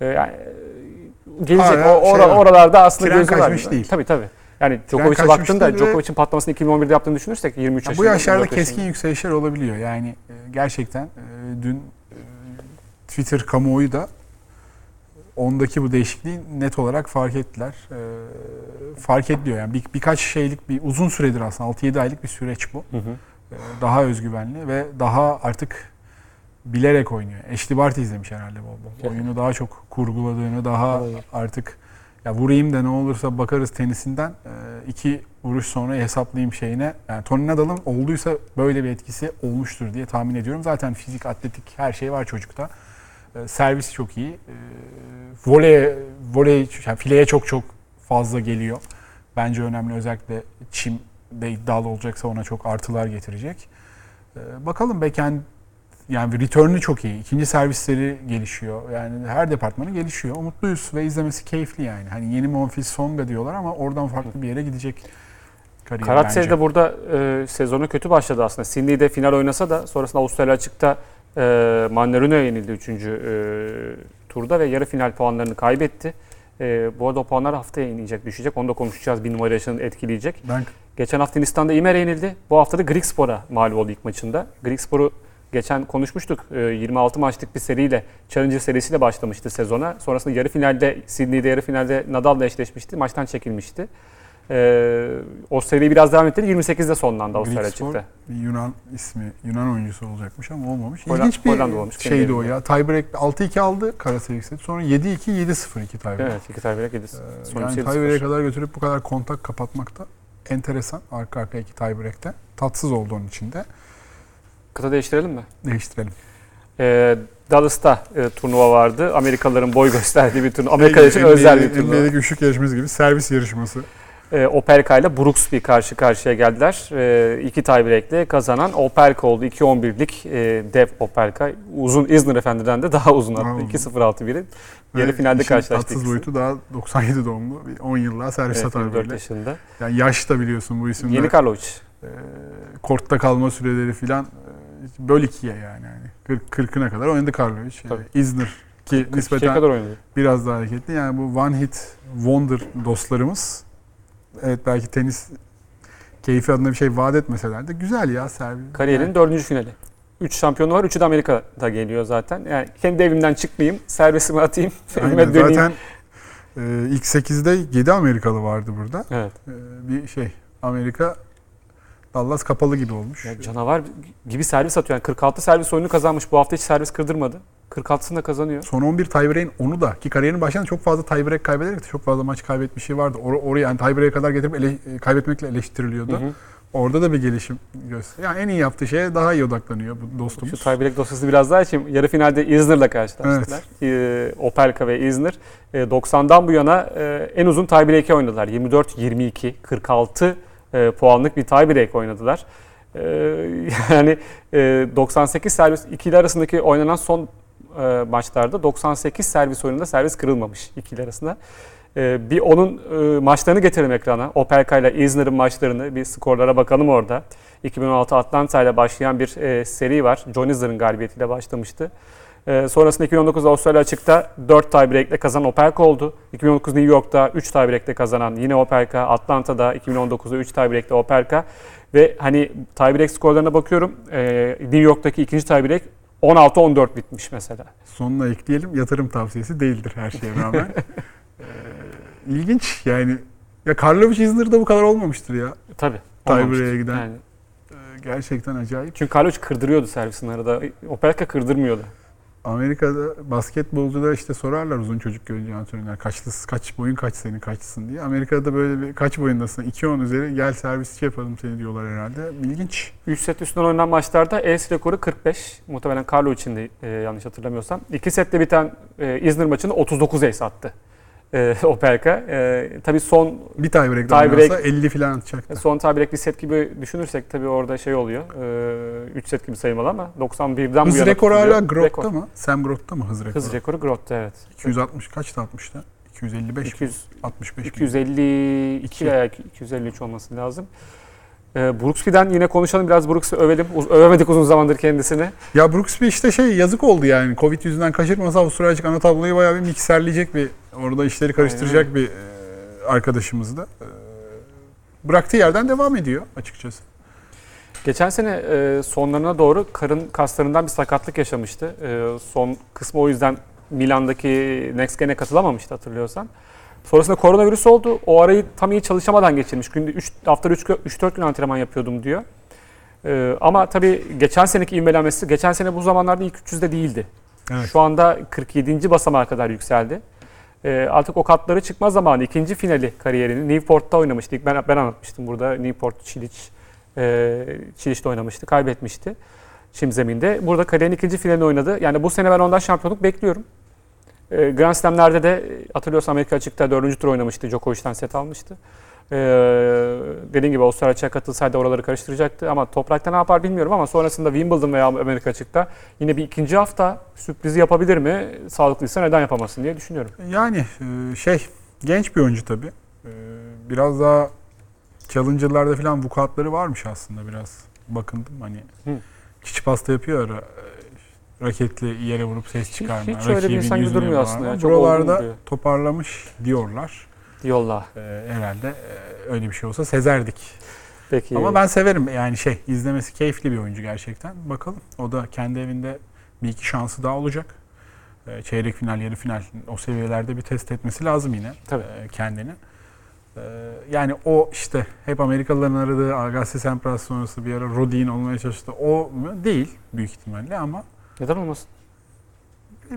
E, yani, e, gelecek Hala o, şey ora- var. oralarda aslında gözü var. değil. Tabii tabii. Yani Djokovic'e baktığında Djokovic'in patlamasını 2011'de yaptığını düşünürsek 23 Ya yaşında. bu yaşlarda 24 yaşında. keskin yükselişler olabiliyor. Yani e, gerçekten e, dün Twitter kamuoyu da ondaki bu değişikliği net olarak fark ettiler. Fark ediliyor yani bir, birkaç şeylik bir uzun süredir aslında 6-7 aylık bir süreç bu. Hı hı. E, daha özgüvenli ve daha artık bilerek oynuyor. Ashley Barty izlemiş herhalde bol bol. Evet. Oyunu daha çok kurguladığını, daha Olabilir. artık ya vurayım da ne olursa bakarız tenisinden e, iki vuruş sonra hesaplayayım şeyine. Yani Tony Nadal'ın olduysa böyle bir etkisi olmuştur diye tahmin ediyorum. Zaten fizik, atletik her şey var çocukta. E, servis çok iyi. Voley, voley yani fileye çok çok fazla geliyor. Bence önemli özellikle çim de iddialı olacaksa ona çok artılar getirecek. E, bakalım backhand yani return'ü çok iyi. İkinci servisleri gelişiyor. Yani her departmanı gelişiyor. Mutluyuz ve izlemesi keyifli yani. Hani yeni Monfils Songa diyorlar ama oradan farklı bir yere gidecek kariyer Karatsev bence. de burada e, sezonu kötü başladı aslında. Sydney'de final oynasa da sonrasında Avustralya açıkta e, Mannerino'ya yenildi 3. turda ve yarı final puanlarını kaybetti. E, bu arada o puanlar haftaya inecek, düşecek. Onu da konuşacağız. Bir numara yaşını etkileyecek. Ben Geçen hafta Hindistan'da İmer'e yenildi. Bu hafta da Grigspor'a mağlup oldu ilk maçında. Grigspor'u geçen konuşmuştuk. E, 26 maçlık bir seriyle, Challenger serisiyle başlamıştı sezona. Sonrasında yarı finalde, Sydney'de yarı finalde Nadal'la eşleşmişti. Maçtan çekilmişti. E, o seriyi biraz devam ettirdi. 28'de sonlandı Avustralya çıktı. bir Yunan ismi, Yunan oyuncusu olacakmış ama olmamış. Hollanda- İlginç bir Hollanda olmuş, şeydi o ya. Tiebreak 6-2 aldı Karatsev yükseldi. Sonra 7-2, 7-0 2 tiebreak. Evet, iki tiebreak yedi. Ee, Son yani tiebreak'e kadar götürüp bu kadar kontak kapatmak da enteresan. Arka arkaya iki tiebreak'te. Tatsız oldu onun için de. Kıta değiştirelim mi? Değiştirelim. E, Dallas'ta e, turnuva vardı. Amerikalıların boy gösterdiği bir turnuva. Amerika için özel bir turnuva. NBA'deki üçlük yarışması gibi servis yarışması. E, Opelka ile Brooksby karşı karşıya geldiler. E, iki tiebreak'le kazanan Opelka oldu. 2-11'lik e, dev Opelka. Uzun İzmir Efendi'den de daha uzun attı. uzun. 2-0-6-1'in. Yarı finalde karşılaştı Tatsız boyutu daha 97 doğumlu. Bir 10 yıllığa servis Evet, atar 24 böyle. yaşında. Yani yaş da biliyorsun bu isimler. Yeni Karlovic. e, kortta kalma süreleri filan e, böl ikiye yani. yani. Kırk- Kırkına kadar oynadı Karlovic. Tabii. E, İzmir ki 42'ye nispeten kadar oynadı. biraz daha hareketli. Yani bu one hit wonder dostlarımız evet belki tenis keyfi adına bir şey vaat etmeseler de güzel ya servis. Kariyerinin Yani dördüncü finali. 3 şampiyonu var. Üçü de Amerika'da geliyor zaten. Yani kendi evimden çıkmayayım. Servisimi atayım. Evime aynen. döneyim. Zaten e, ilk 8'de 7 Amerikalı vardı burada. Evet. E, bir şey Amerika Dallas kapalı gibi olmuş. Ya canavar gibi servis atıyor. Yani 46 servis oyunu kazanmış. Bu hafta hiç servis kırdırmadı. 46'sını da kazanıyor. Son 11 tiebreak'in onu da ki kariyerinin başında çok fazla tiebreak kaybederek de çok fazla maç kaybetmişi vardı. Or oraya yani tiebreak'e kadar getirip ele- kaybetmekle eleştiriliyordu. Hı hı. Orada da bir gelişim gösteriyor. Yani en iyi yaptığı şeye daha iyi odaklanıyor bu dostumuz. Şu tiebreak dosyasını biraz daha açayım. Yarı finalde İzmir'le karşılaştılar. Ee, Opelka ve İzmir. Ee, 90'dan bu yana e, en uzun tiebreak'i oynadılar. 24-22, 46 e, puanlık bir tiebreak oynadılar. Ee, yani e, 98 servis ikili arasındaki oynanan son e, maçlarda 98 servis oyununda servis kırılmamış ikili arasında. E, bir onun e, maçlarını getirelim ekrana. Opelka ile Isner'ın maçlarını bir skorlara bakalım orada. 2016 Atlanta ile başlayan bir e, seri var. John Isner'ın galibiyetiyle başlamıştı. E, sonrasında 2019 Avustralya açıkta 4 tiebreak'le kazanan Opelka oldu. 2019 New York'ta 3 tiebreak'le kazanan yine Opelka. Atlanta'da 2019'da 3 tiebreak'te Opelka. Ve hani tiebreak skorlarına bakıyorum. E, New York'taki ikinci tiebreak 16-14 bitmiş mesela. Sonuna ekleyelim yatırım tavsiyesi değildir her şeye rağmen. ee, ilginç yani. Ya Karlovic Isner da bu kadar olmamıştır ya. Tabii. Tiebreak'e giden. Yani. Ee, gerçekten acayip. Çünkü Karlovic kırdırıyordu servisin arada. Opelka kırdırmıyordu. Amerika'da basketbolcuda işte sorarlar uzun çocuk görünce antrenörler kaçlısın, kaç boyun kaç senin kaçsın diye. Amerika'da böyle bir kaç boyundasın 2-10 üzeri gel servisçi yapalım seni diyorlar herhalde. İlginç. 3 set üstünden oynanan maçlarda ace rekoru 45. Muhtemelen Karlo için de e, yanlış hatırlamıyorsam. 2 sette biten e, İzmir maçında 39 ace attı. E, Opelka. E, tabii son Bir Tie break. oynarsa 50 falan atacaktı. son tiebreak bir set gibi düşünürsek tabii orada şey oluyor. 3 set gibi sayılmalı ama 91'den bu Hız yana rekoru tutuluyor. hala Grott'ta Rekor. mı? Sam Grott'ta mı hız rekoru? Hız rekoru Grott'ta evet. 260 kaçtı 60'ta? 255 mi? 200, 65 mi? 252 İki. veya 253 olması lazım. E, Brooksby'den yine konuşalım biraz Brooks'u övelim. Uz- övemedik uzun zamandır kendisini. Ya Brooksby işte şey yazık oldu yani. Covid yüzünden kaçırmasa Avustralya açık ana tabloyu bayağı bir mikserleyecek bir orada işleri karıştıracak bir e, arkadaşımız da. E, bıraktığı yerden devam ediyor açıkçası. Geçen sene e, sonlarına doğru karın kaslarından bir sakatlık yaşamıştı. E, son kısmı o yüzden Milan'daki Next Gen'e katılamamıştı hatırlıyorsan. Sonrasında koronavirüs oldu. O arayı tam iyi çalışamadan geçirmiş. Günde 3 haftada 3-4 gün antrenman yapıyordum diyor. E, ama tabii geçen seneki ivmelenmesi, geçen sene bu zamanlarda ilk 300'de değildi. Evet. Şu anda 47. basamağa kadar yükseldi. E, artık o katları çıkma zamanı. ikinci finali kariyerini Newport'ta oynamıştı. İlk ben, ben anlatmıştım burada. Newport, Çiliç, e, Çiliç'te oynamıştı. Kaybetmişti. Çim zeminde. Burada kariyerin ikinci finalini oynadı. Yani bu sene ben ondan şampiyonluk bekliyorum. E, Grand Slam'lerde de e, hatırlıyorsan Amerika açıkta dördüncü tur oynamıştı. Djokovic'ten set almıştı. E, dediğim gibi Avustralya açığa katılsaydı oraları karıştıracaktı. Ama toprakta ne yapar bilmiyorum ama sonrasında Wimbledon veya Amerika açıkta yine bir ikinci hafta sürprizi yapabilir mi? Sağlıklıysa neden yapamasın diye düşünüyorum. Yani e, şey genç bir oyuncu tabii. E, Biraz daha challenger'larda falan vukuatları varmış aslında biraz. Bakındım hani Hı. çiçi pasta yapıyor ara. e, Raketli yere vurup ses çıkarma. hiç öyle bir insan gibi durmuyor aslında ya, çok Buralarda toparlamış diyorlar. Yolla. E, herhalde e, öyle bir şey olsa sezerdik. Peki. Ama ben severim yani şey izlemesi keyifli bir oyuncu gerçekten. Bakalım o da kendi evinde bir iki şansı daha olacak. Ee, Çeyrek final, yarı final o seviyelerde bir test etmesi lazım yine Tabii. e, kendini. Ee, Yani o işte hep Amerikalıların aradığı Agassi Sampras sonrası bir ara Rodin olmaya çalıştı. O mu? değil büyük ihtimalle ama Neden olmasın?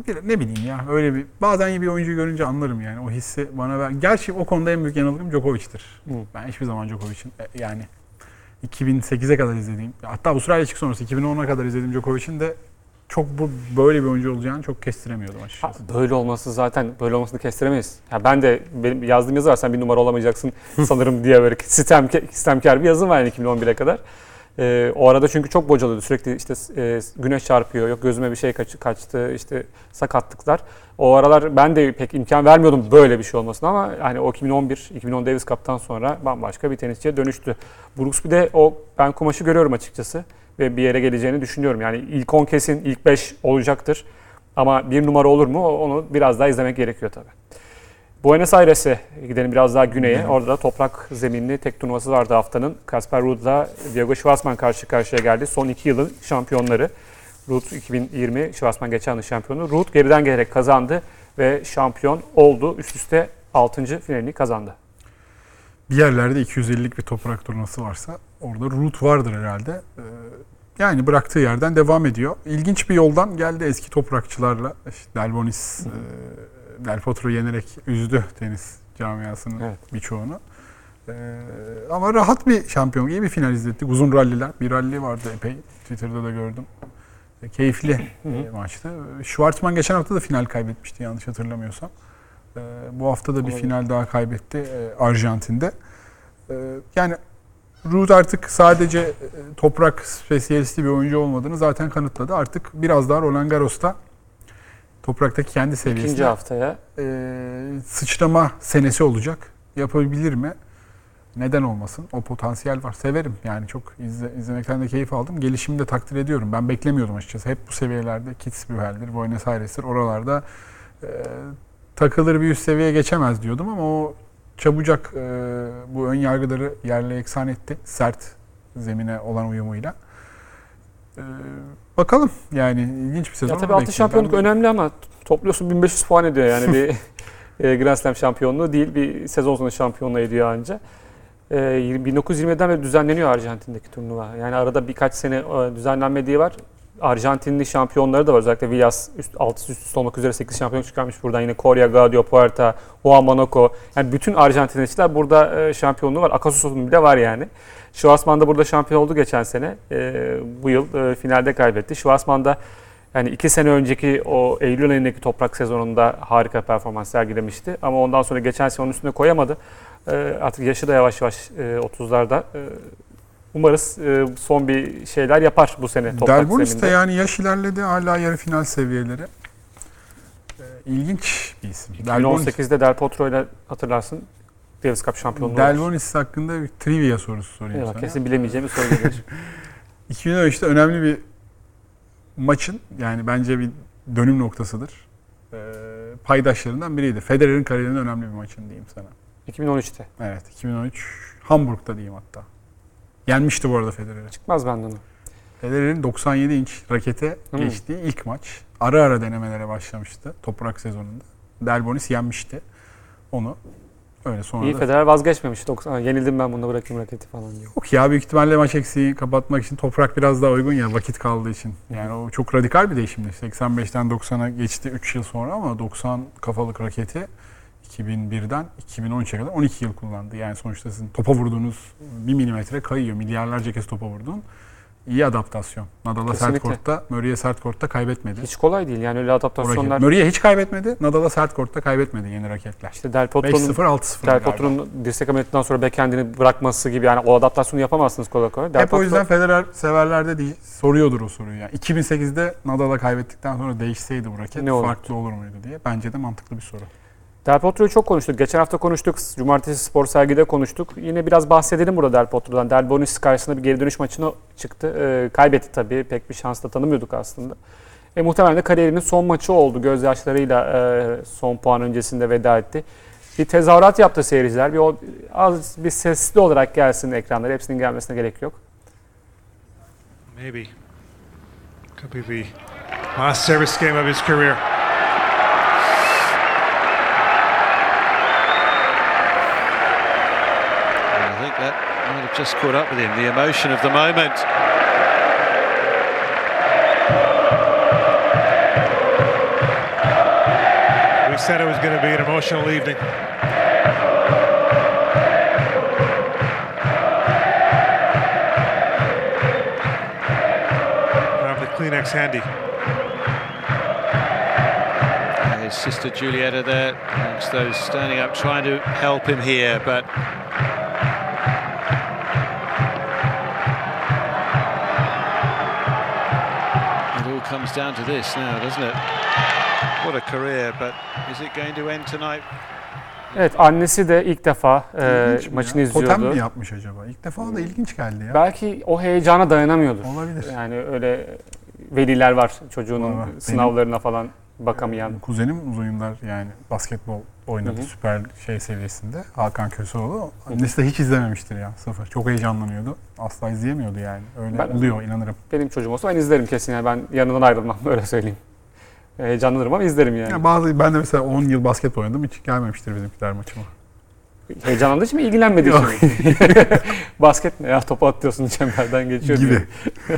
Bir, ne bileyim ya öyle bir bazen iyi bir oyuncu görünce anlarım yani o hissi bana ver. Gerçi o konuda en büyük yanılgım Djokovic'tir. Hı. Ben hiçbir zaman Djokovic'in e, yani 2008'e kadar izlediğim hatta Avustralya çık sonrası 2010'a kadar izlediğim Djokovic'in de çok bu böyle bir oyuncu olacağını çok kestiremiyordum Ha, açıkçası. böyle olması zaten böyle olmasını kestiremeyiz. Ya ben de benim yazdığım yazı var sen bir numara olamayacaksın sanırım diye böyle sistem sistemkar bir yazım var yani 2011'e kadar. Ee, o arada çünkü çok bocalıyordu. Sürekli işte e, güneş çarpıyor, yok gözüme bir şey kaç, kaçtı, işte sakatlıklar. O aralar ben de pek imkan vermiyordum böyle bir şey olmasına ama hani o 2011, 2010 Davis Cup'tan sonra bambaşka bir tenisçiye dönüştü. Brooks bir de o ben kumaşı görüyorum açıkçası ve bir yere geleceğini düşünüyorum. Yani ilk 10 kesin, ilk 5 olacaktır. Ama bir numara olur mu onu biraz daha izlemek gerekiyor tabii. Buenos Aires'e gidelim biraz daha güneye. Gidelim. Orada toprak zeminli tek turnuvası vardı haftanın. Kasper Ruud'la Diego Schwartzman karşı karşıya geldi. Son iki yılın şampiyonları. Ruud 2020, Schwartzman geçen yıl şampiyonu. Ruud geriden gelerek kazandı ve şampiyon oldu. Üst üste 6. finalini kazandı. Bir yerlerde 250'lik bir toprak turnuvası varsa orada root vardır herhalde. Ee, Yani bıraktığı yerden devam ediyor. İlginç bir yoldan geldi eski toprakçılarla. İşte Delbonis, e, Del Potro yenerek üzdü tenis camiasının Evet. birçoğunu. Ee, ama rahat bir şampiyon, iyi bir final izlettik. Uzun ralliler. Bir ralli vardı epey. Twitter'da da gördüm. E, Keyifli e, maçtı. Schwartzman geçen hafta da final kaybetmişti yanlış hatırlamıyorsam. Ee, bu hafta da bir Olabilir. final daha kaybetti e, Arjantin'de. Ee, yani Ruud artık sadece e, toprak spesiyalisti bir oyuncu olmadığını zaten kanıtladı. Artık biraz daha Roland Garros'ta Topraktaki kendi seviyesinde İkinci haftaya. e, sıçrama senesi olacak. Yapabilir mi? Neden olmasın? O potansiyel var. Severim. Yani çok izle, izlemekten de keyif aldım. Gelişimi de takdir ediyorum. Ben beklemiyordum açıkçası. Hep bu seviyelerde Kitzbühel'dir, Buenos Aires'tir. Oralarda e, takılır bir üst seviyeye geçemez diyordum ama o çabucak e, bu ön yargıları yerle eksan etti. Sert zemine olan uyumuyla. E, bakalım. Yani ilginç bir sezon. Ya tabii ama altı bekliyorum. şampiyonluk Ben- önemli ama topluyorsun 1500 puan ediyor yani bir e, Grand Slam şampiyonluğu değil bir sezon sonu şampiyonluğu ediyor anca. E, 1920'den beri düzenleniyor Arjantin'deki turnuva. Yani arada birkaç sene e, düzenlenmediği var. Arjantinli şampiyonları da var. Özellikle Villas üst, altı üst üste olmak üzere 8 şampiyon çıkarmış buradan. Yine Coria, Gaudio, Puerta, Juan Monaco. Yani bütün Arjantinliler burada e, şampiyonluğu var. Akasus'un bile var yani. Schwarzman da burada şampiyon oldu geçen sene. E, bu yıl e, finalde kaybetti. Schwarzman da yani iki sene önceki o Eylül ayındaki toprak sezonunda harika performans sergilemişti. Ama ondan sonra geçen sene onun üstüne koyamadı. Ee, artık yaşı da yavaş yavaş e, 30'larda. Ee, umarız e, son bir şeyler yapar bu sene toprak Delbonis de zeminde. yani yaş ilerledi hala yarı final seviyeleri. Ee, İlginç bir isim. Delbonis, 2018'de Del Potro ile hatırlarsın Davis Cup şampiyonluğu. Delbonis hakkında bir trivia sorusu sorayım Eyvah, sana. kesin bilemeyeceğim bir soru gelir. 2013'te önemli bir maçın yani bence bir dönüm noktasıdır. Ee, paydaşlarından biriydi. Federer'in kariyerinin önemli bir maçın diyeyim sana. 2013'te. Evet 2013 Hamburg'da diyeyim hatta. Yenmişti bu arada Federer'i. Çıkmaz benden o. Federer'in 97 inç rakete Hmm. geçtiği ilk maç. Ara ara denemelere başlamıştı toprak sezonunda. Delbonis yenmişti onu. Öyle sonra İyi. Federer vazgeçmemiş. 90, yenildim ben bunu bırakayım raketi falan diyor. Yok ya büyük ihtimalle maç eksiği kapatmak için toprak biraz daha uygun ya vakit kaldığı için. Yani o çok radikal bir değişimdi. 85'ten 90'a geçti 3 yıl sonra ama 90 kafalık raketi 2001'den 2013'e kadar 12 yıl kullandı. Yani sonuçta sizin topa vurduğunuz 1 milimetre kayıyor. Milyarlarca kez topa vurdun. İyi adaptasyon. Nadal'a sert kortta, Murray'e sert kortta kaybetmedi. Hiç kolay değil yani öyle O adaptasyonlar. Murray'e hiç kaybetmedi. Nadal'a sert kortta kaybetmedi yeni raketler. İşte Del Potro'nun 5-0, 6-0 Del. Potro'nun dirsek ameliyatından sonra backhandini bırakması gibi yani o adaptasyonu yapamazsınız kolay kolay. Del Hep o Potro- yüzden Federer severlerde değil, soruyordur o soruyu. Yani 2008'de Nadal'a kaybettikten sonra değişseydi bu raket Ne farklı olur muydu diye. Bence de mantıklı bir soru. Del Potro'yu çok konuştuk. Geçen hafta konuştuk. Cumartesi spor sergide konuştuk. Yine biraz bahsedelim burada Del Potro'dan. Del Bonis karşısında bir geri dönüş maçına çıktı. Ee, kaybetti tabii. Pek bir şans da tanımıyorduk aslında. E, muhtemelen de kariyerinin son maçı oldu. Gözyaşlarıyla e, son puan öncesinde veda etti. Bir tezahürat yaptı seyirciler. Bir o, az bir sesli olarak gelsin ekranlara. Hepsinin gelmesine gerek yok. Maybe. Could be the last service game of his career. Might have just caught up with him, the emotion of the moment. We said it was going to be an emotional evening. Have the Kleenex handy. And his sister Julieta there, amongst those standing up trying to help him here, but comes down to this now, doesn't it? What a career, but is it going to end tonight? Evet annesi de ilk defa e, maçını ya? izliyordu. Totem mi yapmış acaba? İlk defa da ilginç geldi ya. Belki o heyecana dayanamıyordur. Olabilir. Yani öyle veliler var çocuğunun Var. sınavlarına falan bakamayan. Kuzenim uzun yıllar yani basketbol oynadı Hı hı. süper şey seviyesinde. Hakan Köseoğlu. Annesi de hiç izlememiştir ya sıfır. Çok heyecanlanıyordu. Asla izleyemiyordu yani. Öyle Ben- oluyor inanırım. Benim çocuğum olsa ben izlerim kesin yani ben yanından ayrılmam öyle söyleyeyim. Heyecanlanırım ama izlerim yani. Ya bazı ben de mesela 10 yıl basket oynadım hiç gelmemiştir bizimkiler maçıma. Heyecanlandığı için mi ilgilenmediği için? Basket ne ya topu atıyorsun çemberden geçiyor Gibi.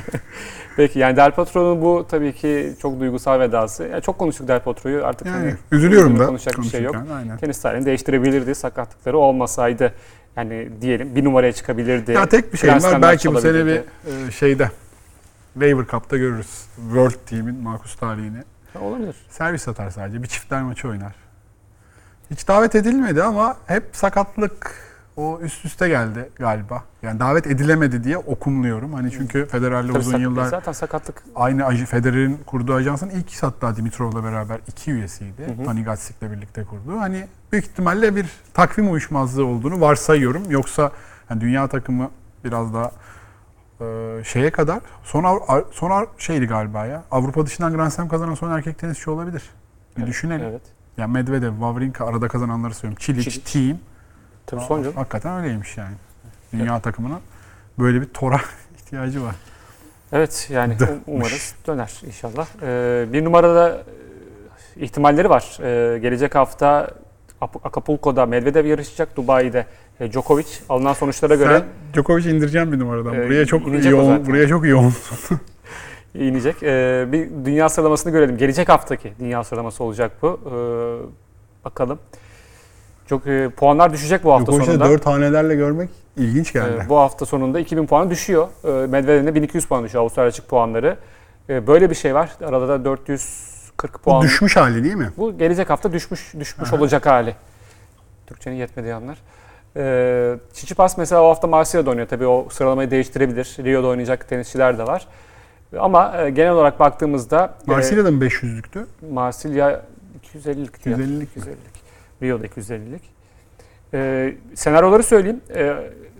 Peki yani Del Potro'nun bu tabii ki çok duygusal vedası. Yani çok konuştuk Del Potro'yu artık Yani hani üzülüyorum da konuşacak bir şey yok. Aynen. tenis tarihini değiştirebilirdi sakatlıkları olmasaydı. Yani diyelim bir numaraya çıkabilirdi. Ya tek bir şey var. Belki bu sene bir e, şeyde Lever Cup'ta görürüz. World Team'in makus tarihini. Olabilir. Servis atar sadece. Bir çiftler maçı oynar. Hiç davet edilmedi ama hep sakatlık o üst üste geldi galiba. Yani davet edilemedi diye okumluyorum. Hani çünkü Federer'le Tabii uzun sak- yıllar Zaten sakatlık aynı Federer'in kurduğu ajansın ilk hatta Dimitrov'la beraber iki üyesiydi. Hı hı. Panigatsik'le birlikte kurdu. Hani büyük ihtimalle bir takvim uyuşmazlığı olduğunu varsayıyorum. Yoksa hani dünya takımı biraz daha e, şeye kadar son son şeydi galiba ya. Avrupa dışından Grand Slam kazanan son erkek tenisçi olabilir. Bir Evet, düşünelim. evet. Yani Medvedev, Wawrinka arada kazananları söylüyorum. Çiliç, Çiliç. Team. Tabii son canım. Hakikaten öyleymiş yani. Dünya takımının böyle bir tora ihtiyacı var. Evet yani Dönmüş. um- umarız döner inşallah. Ee, bir numarada e, ihtimalleri var. Ee, gelecek hafta Ap- Acapulco'da Medvedev yarışacak. Dubai'de e, Djokovic. Alınan sonuçlara göre Sen Djokovic'i indireceğim bir numaradan. Ee, Buraya çok yoğun, buraya çok yoğun. inecek. Ee, bir dünya sıralamasını görelim. Gelecek haftaki dünya sıralaması olacak bu. Ee, bakalım. Çok e, puanlar düşecek bu hafta Djokovic'i sonunda. dört hanelerle görmek ilginç geldi. Ee, bu hafta sonunda 2000 puan düşüyor. Ee, Medvedev'in de 1200 puan düşüyor Avustralya açık puanları. Ee, böyle bir şey var. Arada da 440 Bu puan. düşmüş hali değil mi? Bu gelecek hafta düşmüş düşmüş Aha. olacak hali. Türkçenin yetmediği anlar. Ee, Tsitsipas mesela o hafta Marsilya'da oynuyor. Tabii o sıralamayı değiştirebilir. Rio'da oynayacak tenisçiler de var. Ama e, genel olarak baktığımızda e, Marsilya'da mı 500'lüktü? Marsilya 250'lik. 250'lik. 250'lik. Rio'da 250'lik. Ee, senaryoları söyleyeyim. Ee,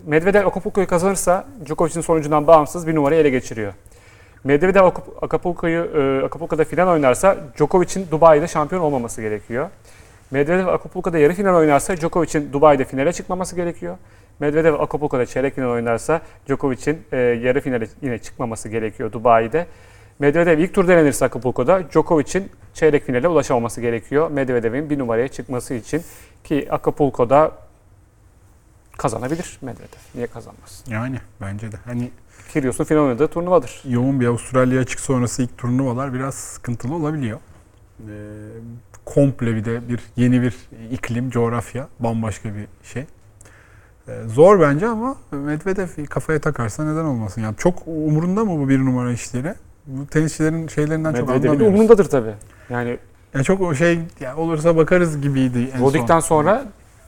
Medvedev Acapulco'yu kazanırsa Djokovic'in sonucundan bağımsız bir numarayı ele geçiriyor. Medvedev Acap- Acapulco'yu e, Acapulco'da final oynarsa Djokovic'in Dubai'de şampiyon olmaması gerekiyor. Medvedev Acapulco'da yarı final oynarsa Djokovic'in Dubai'de finale çıkmaması gerekiyor. Medvedev Acapulco'da çeyrek final oynarsa Djokovic'in e, yarı finale yine çıkmaması gerekiyor Dubai'de. Medvedev ilk turda elenirse Acapulco'da Djokovic'in çeyrek finale ulaşamaması gerekiyor. Medvedev'in bir numaraya çıkması için ki Acapulco'da kazanabilir Medvedev. Niye kazanmaz? Yani bence de. Hani Kyrgios'un final oynadığı turnuvadır. yoğun bir Avustralya açık sonrası ilk turnuvalar biraz sıkıntılı olabiliyor. Ee, komple bir de bir yeni bir iklim, coğrafya, bambaşka bir şey. Ee, zor bence ama Medvedev kafaya takarsa neden olmasın? Yani çok umurunda mı bu bir numara işleri? Bu tenisçilerin şeylerinden çok anlamıyoruz. umurundadır tabii. Yani Ya çok o şey ya olursa bakarız gibiydi en Rodik'ten son. sonra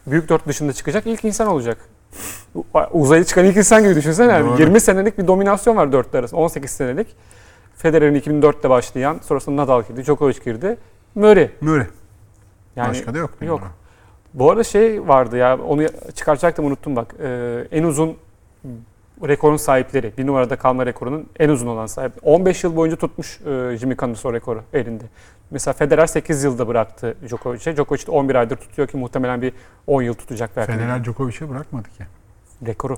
büyük dört dışında çıkacak ilk insan olacak. Uzaya çıkan ilk insan gibi düşünsene. Yani Doğru. 20 senelik bir dominasyon var dörtlü arasında. 18 senelik. Federer'in 2004'te başlayan, sonrasında Nadal girdi, Djokovic girdi. Murray. Murray. Yani Başka da yok. yok. Bu arada şey vardı ya onu çıkaracaktım unuttum bak. Ee, en uzun rekorun sahipleri. Bir numarada kalma rekorunun en uzun olan sahibi. 15 yıl boyunca tutmuş e, Jimmy Connors o rekoru elinde. Mesela Federer 8 yılda bıraktı Djokovic'e. Djokovic de 11 aydır tutuyor ki muhtemelen bir 10 yıl tutacak belki. Federer Djokovic'e bırakmadı ki. Rekoru.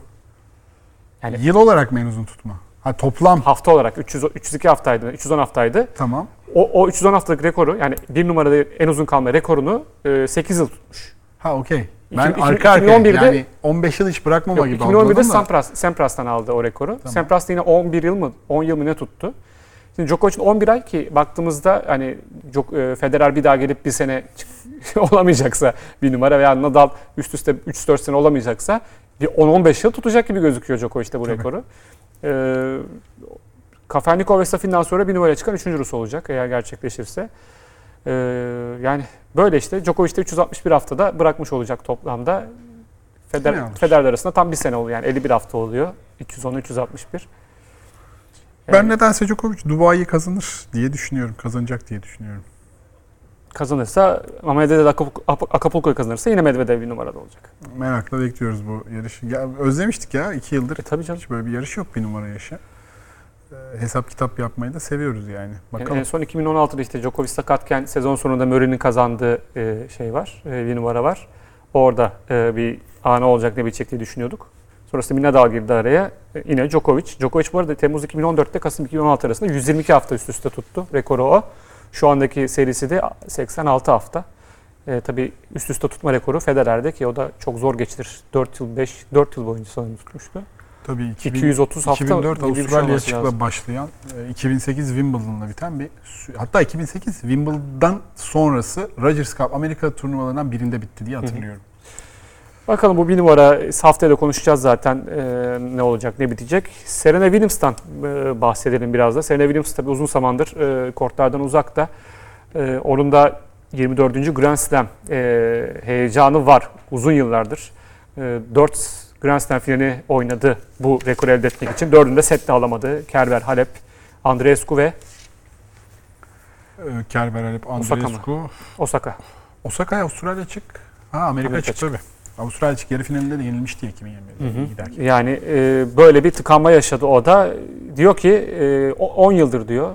Yani- Yıl olarak mı en uzun tutma? Ha toplam. Hafta olarak 300, 302 haftaydı, 310 haftaydı. Tamam. O, o 310 haftalık rekoru yani bir numarada en uzun kalma rekorunu e, 8 yıl tutmuş. Ha okey. Ben İki- arka arkaya 2011'de yani 15 yıl hiç bırakmama Yok, gibi 2011'de algıladım da. Sampras, Sampras'tan aldı o rekoru. Sampras da yine 11 yıl mı 10 yıl mı ne tuttu. Şimdi Djokovic'in 11 ay ki baktığımızda hani Djok- e, Federer bir daha gelip bir sene çık- olamayacaksa bir numara veya Nadal üst üste 3-4 sene olamayacaksa bir 10-15 yıl tutacak gibi gözüküyor Djokovic'te bu rekoru. Ee, Kafelnikov ve Safin'den sonra bir numaraya çıkan 3. Rus olacak eğer gerçekleşirse. Ee, yani böyle işte Djokovic de 361 haftada bırakmış olacak toplamda. Feder. Federer arasında tam bir sene oluyor yani 51 hafta oluyor. 210-361. Ben Yani nedense Djokovic Dubai'yi kazanır diye düşünüyorum. Kazanacak diye düşünüyorum. kazanırsa ama Medvedev Acapulco- Acapulco'yu kazanırsa yine Medvedev bir numarada olacak. Merakla bekliyoruz bu yarışı. Ya, özlemiştik ya iki yıldır. E tabii canım. Hiç böyle bir yarış yok bir numara yaşı. Ee, hesap kitap yapmayı da seviyoruz yani. Bakalım. en son 2016'da işte Djokovic sakatken sezon sonunda Murray'nin kazandığı e, şey var. e, bir numara var. Orada e, bir ana olacak ne bitecek diye düşünüyorduk. Sonrasında bir Nadal girdi araya. E, yine Djokovic. Djokovic bu arada Temmuz 2014'te Kasım 2016 arasında 122 hafta üst üste tuttu. Rekoru o. Şu andaki serisi de 86 hafta. E, tabii üst üste tutma rekoru Federer'de ki o da çok zor geçtir. 4 yıl 5 4 yıl boyunca sanırım tutmuştu. Tabii 2000, 230 hafta 2004 gibi bir şey Avustralya açıkla başlayan, e, 2008 Wimbledon'la biten bir hatta 2008 Wimbledon sonrası Rogers Cup Amerika turnuvalarından birinde bitti diye hatırlıyorum. Bakalım bu bir numara haftaya da konuşacağız zaten e, ne olacak ne bitecek. Serena Williams'tan e, bahsedelim biraz da. Serena Williams tabii uzun zamandır e, kortlardan uzakta. E, onun da 24. Grand Slam e, heyecanı var uzun yıllardır. 4 Grand Slam finali oynadı bu rekoru elde etmek için. Dördünde set de alamadı. Kerber, Halep, Andreescu ve Ee, Kerber Alep, Osaka mı? Andreescu. Osaka. Osaka'ya Avustralya çık. Ha Amerika, Amerika çık tabii. Avustralya çık yarı finalinde de yenilmişti 2020'de Hı hı. giderken. Yani e, böyle bir tıkanma yaşadı o da. Diyor ki e, o- 10 yıldır diyor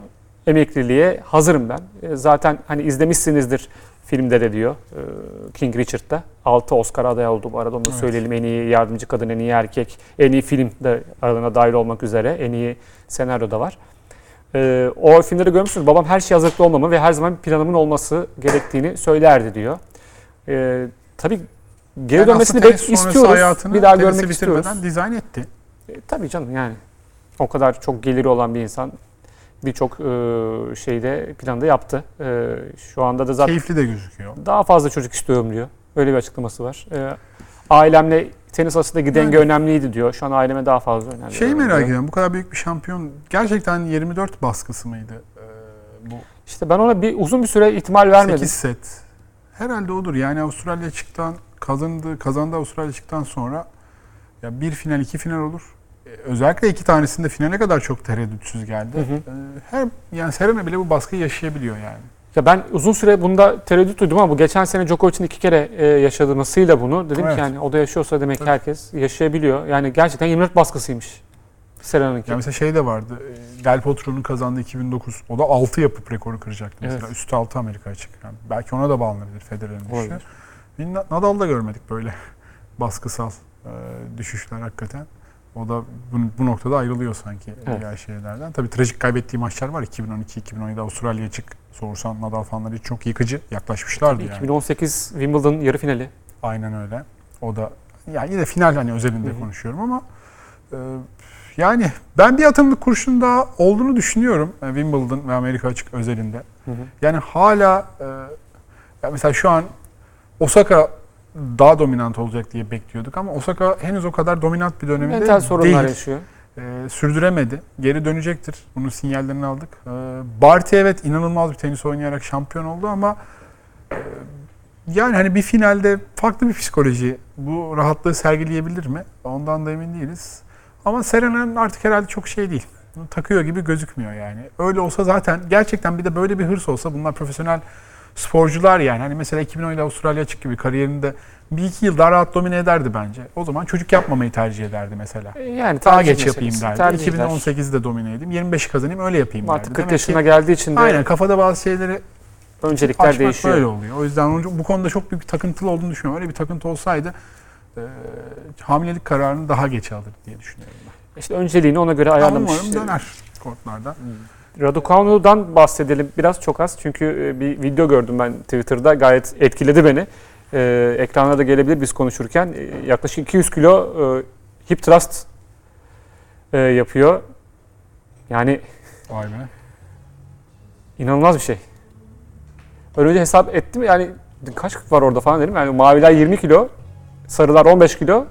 emekliliğe hazırım ben. E, zaten hani izlemişsinizdir filmde de diyor e, King Richard'da. 6 Oscar aday oldu bu arada onu Evet. söyleyelim. En iyi yardımcı kadın, en iyi erkek, en iyi film de aralarına dahil olmak üzere. En iyi senaryo da var. E, o filmleri görmüşsünüz. Babam her şey hazırlıklı olmamı ve her zaman bir planımın olması gerektiğini söylerdi diyor. E, tabii geri Yani dönmesini bek istiyoruz. Bir daha görmek istiyoruz. dizayn etti. E, tabii canım yani. O kadar çok geliri olan bir insan birçok e, şeyde planda yaptı. E, şu anda da zaten Keyifli de gözüküyor. daha fazla çocuk istiyorum diyor. Öyle bir açıklaması var. E, ailemle tenis arasındaki denge Yani. önemliydi diyor. Şu an aileme daha fazla önem Şeyi merak diyor. ediyorum. Bu kadar büyük bir şampiyon gerçekten 24 baskısı mıydı? Bu İşte ben ona bir uzun bir süre ihtimal vermedim. 8 set. Herhalde odur. Yani Avustralya çıktan kazandı, kazandı Avustralya çıktan sonra ya bir final, iki final olur. Ee, Özellikle iki tanesinde finale kadar çok tereddütsüz geldi. Hı hı. Ee, Her yani Serena bile bu baskıyı yaşayabiliyor yani. Ya ben uzun süre bunda tereddüt duydum ama bu geçen sene Djokovic'in iki kere e, bunu dedim Evet. ki yani o da yaşıyorsa demek Evet. herkes yaşayabiliyor. Yani gerçekten 24 baskısıymış Serena'nınki. Ya mesela şey de vardı. e, Del Potro'nun kazandığı 2009. O da 6 yapıp rekoru kıracaktı mesela. Evet. Üstü 6 Amerika açık. Yani belki ona da bağlanabilir Federer'in düşüşü. Nadal'da görmedik böyle baskısal e, düşüşler hakikaten. O da bu, bu noktada ayrılıyor sanki Evet. diğer şeylerden. Tabii trajik kaybettiği maçlar var. 2012-2017 Avustralya'ya çık. Sorsan Nadal fanları çok yıkıcı yaklaşmışlardı yani. 2018 Wimbledon yarı finali. Aynen öyle. O da yani yine final hani özelinde Hı hı. konuşuyorum ama e, yani ben bir atımlık kurşun daha olduğunu düşünüyorum e, Wimbledon ve Amerika açık özelinde. Hı hı. Yani hala e, ya mesela şu an Osaka daha dominant olacak diye bekliyorduk ama Osaka henüz o kadar dominant bir döneminde Mental sorunlar değil. yaşıyor. E, sürdüremedi. Geri dönecektir. Bunun sinyallerini aldık. E, Barty evet inanılmaz bir tenis oynayarak şampiyon oldu ama e, yani hani bir finalde farklı bir psikoloji bu rahatlığı sergileyebilir mi? Ondan da emin değiliz. Ama Serena'nın artık herhalde çok şey değil. Takıyor gibi gözükmüyor yani. Öyle olsa zaten gerçekten bir de böyle bir hırs olsa bunlar profesyonel sporcular yani. Hani mesela 2017 Avustralya açık gibi kariyerinde bir iki yıl daha rahat domine ederdi bence. O zaman çocuk yapmamayı tercih ederdi mesela. E, Yani Daha geç yapayım meselesi, derdi. tercihler. 2018'de domine edeyim. 25'i kazanayım öyle yapayım Artık derdi. 40 Demek yaşına ki, geldiği için de aynen kafada bazı şeyleri öncelikler açmak değişiyor. böyle oluyor. O yüzden bu konuda çok büyük bir takıntılı olduğunu düşünüyorum. Öyle bir takıntı olsaydı e, hamilelik kararını daha geç alır diye düşünüyorum ben. İşte önceliğini ona göre Ama ayarlamış. umarım döner kortlarda. Raducanu'dan bahsedelim biraz çok az. Çünkü e, bir video gördüm ben Twitter'da gayet etkiledi beni. Ee, ekrana da gelebilir biz konuşurken. Ee, yaklaşık 200 kilo e, hip thrust e, yapıyor. Yani Vay be. inanılmaz bir şey. Öyle önce hesap ettim yani kaç var orada falan dedim. Yani maviler 20 kilo, sarılar 15 kilo.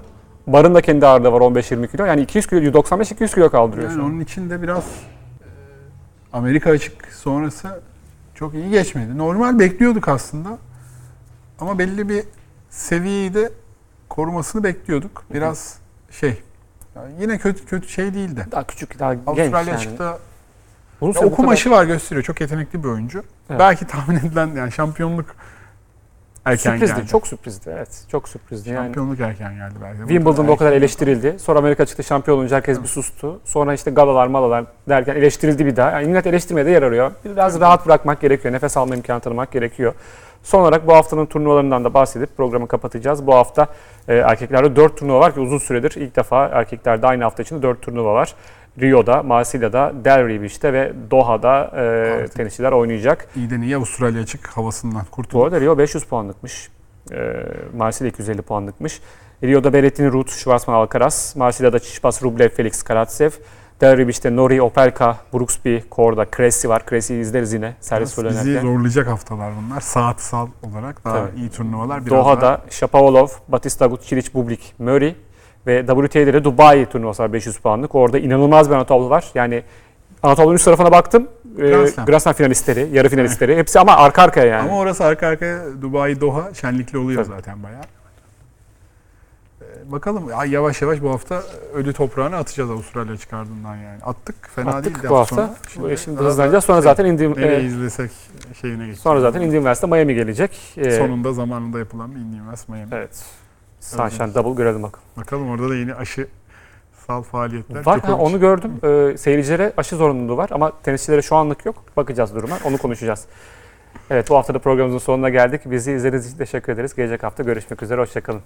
Barın da kendi ağırlığı var 15-20 kilo. Yani 200 kilo, 95-200 kilo kaldırıyor Yani onun için de biraz e, Amerika açık sonrası çok iyi geçmedi. Normal bekliyorduk aslında. Ama belli bir seviyeyi de korumasını bekliyorduk. Biraz şey yani yine kötü kötü şey değildi. Daha küçük, daha genç Avustralya yani. açıkta Ya bu kadar- okumaşı var gösteriyor. Çok yetenekli bir oyuncu. Evet. Belki tahmin edilen yani şampiyonluk erken Sürprizdi, geldi. çok sürprizdi. Evet, çok sürprizdi. Yani şampiyonluk erken geldi belki. Wimbledon'da o kadar eleştirildi. Sonra Amerika çıktı şampiyon olunca herkes bir sustu. Sonra işte galalar malalar derken eleştirildi bir daha. Yani millet eleştirmeye de yer arıyor. Biraz rahat bırakmak gerekiyor. Nefes alma imkanı tanımak gerekiyor. Son olarak bu haftanın turnuvalarından da bahsedip programı kapatacağız. Bu hafta e, erkeklerde 4 turnuva var ki uzun süredir ilk defa erkeklerde aynı hafta içinde 4 turnuva var. Rio'da, Marsilya'da, Delray Beach'te ve Doha'da e, Artık. tenisçiler oynayacak. İyi Avustralya açık havasından Bu kurtuldu. arada Rio 500 puanlıkmış. E, Marsilya 250 puanlıkmış. Rio'da Berrettini Ruth, Schwarzman Alcaraz. Marsilya'da Çişpas Rublev, Felix Karatsev. Delray Beach'te Nori, Opelka, Brooksby, Korda, Cressy var. Cressy'yi izleriz yine servis Bizi oynarken. zorlayacak haftalar bunlar. Saatsal olarak daha Tabii. iyi turnuvalar. Biraz daha- Doha'da Shapovalov, Batista Agut, Çiliç, Bublik, Murray ve WTA'de de Dubai turnuvası var 500 puanlık. Orada inanılmaz bir ana tablo var. Yani ana tablonun üst tarafına baktım. Ee, Grand Slam. Grand Slam finalistleri, yarı finalistleri. Hepsi ama arka arkaya yani. Ama orası arka arkaya Dubai Doha şenlikli oluyor Tabii. zaten bayağı. Ee, bakalım ay, yavaş yavaş bu hafta ölü toprağını atacağız Avustralya çıkardığından yani. Attık fena Attık değildi bu hafta sonu. Şimdi, şimdi daha da hızlanacağız. Sonra şey, zaten nereye e, izlesek şeyine geçeceğiz. sonra zaten Üniversite Miami gelecek. E, Sonunda zamanında yapılan bir Indy West Miami. Evet. Sunshine Double görelim bakalım. Bakalım orada da yeni aşı sal faaliyetler. Var ha, onu gördüm. Ee, seyircilere aşı zorunluluğu var ama tenisçilere şu anlık yok. Bakacağız duruma. Onu konuşacağız. Evet bu hafta da programımızın sonuna geldik. Bizi izlediğiniz için teşekkür ederiz. Gelecek hafta görüşmek üzere. Hoşçakalın.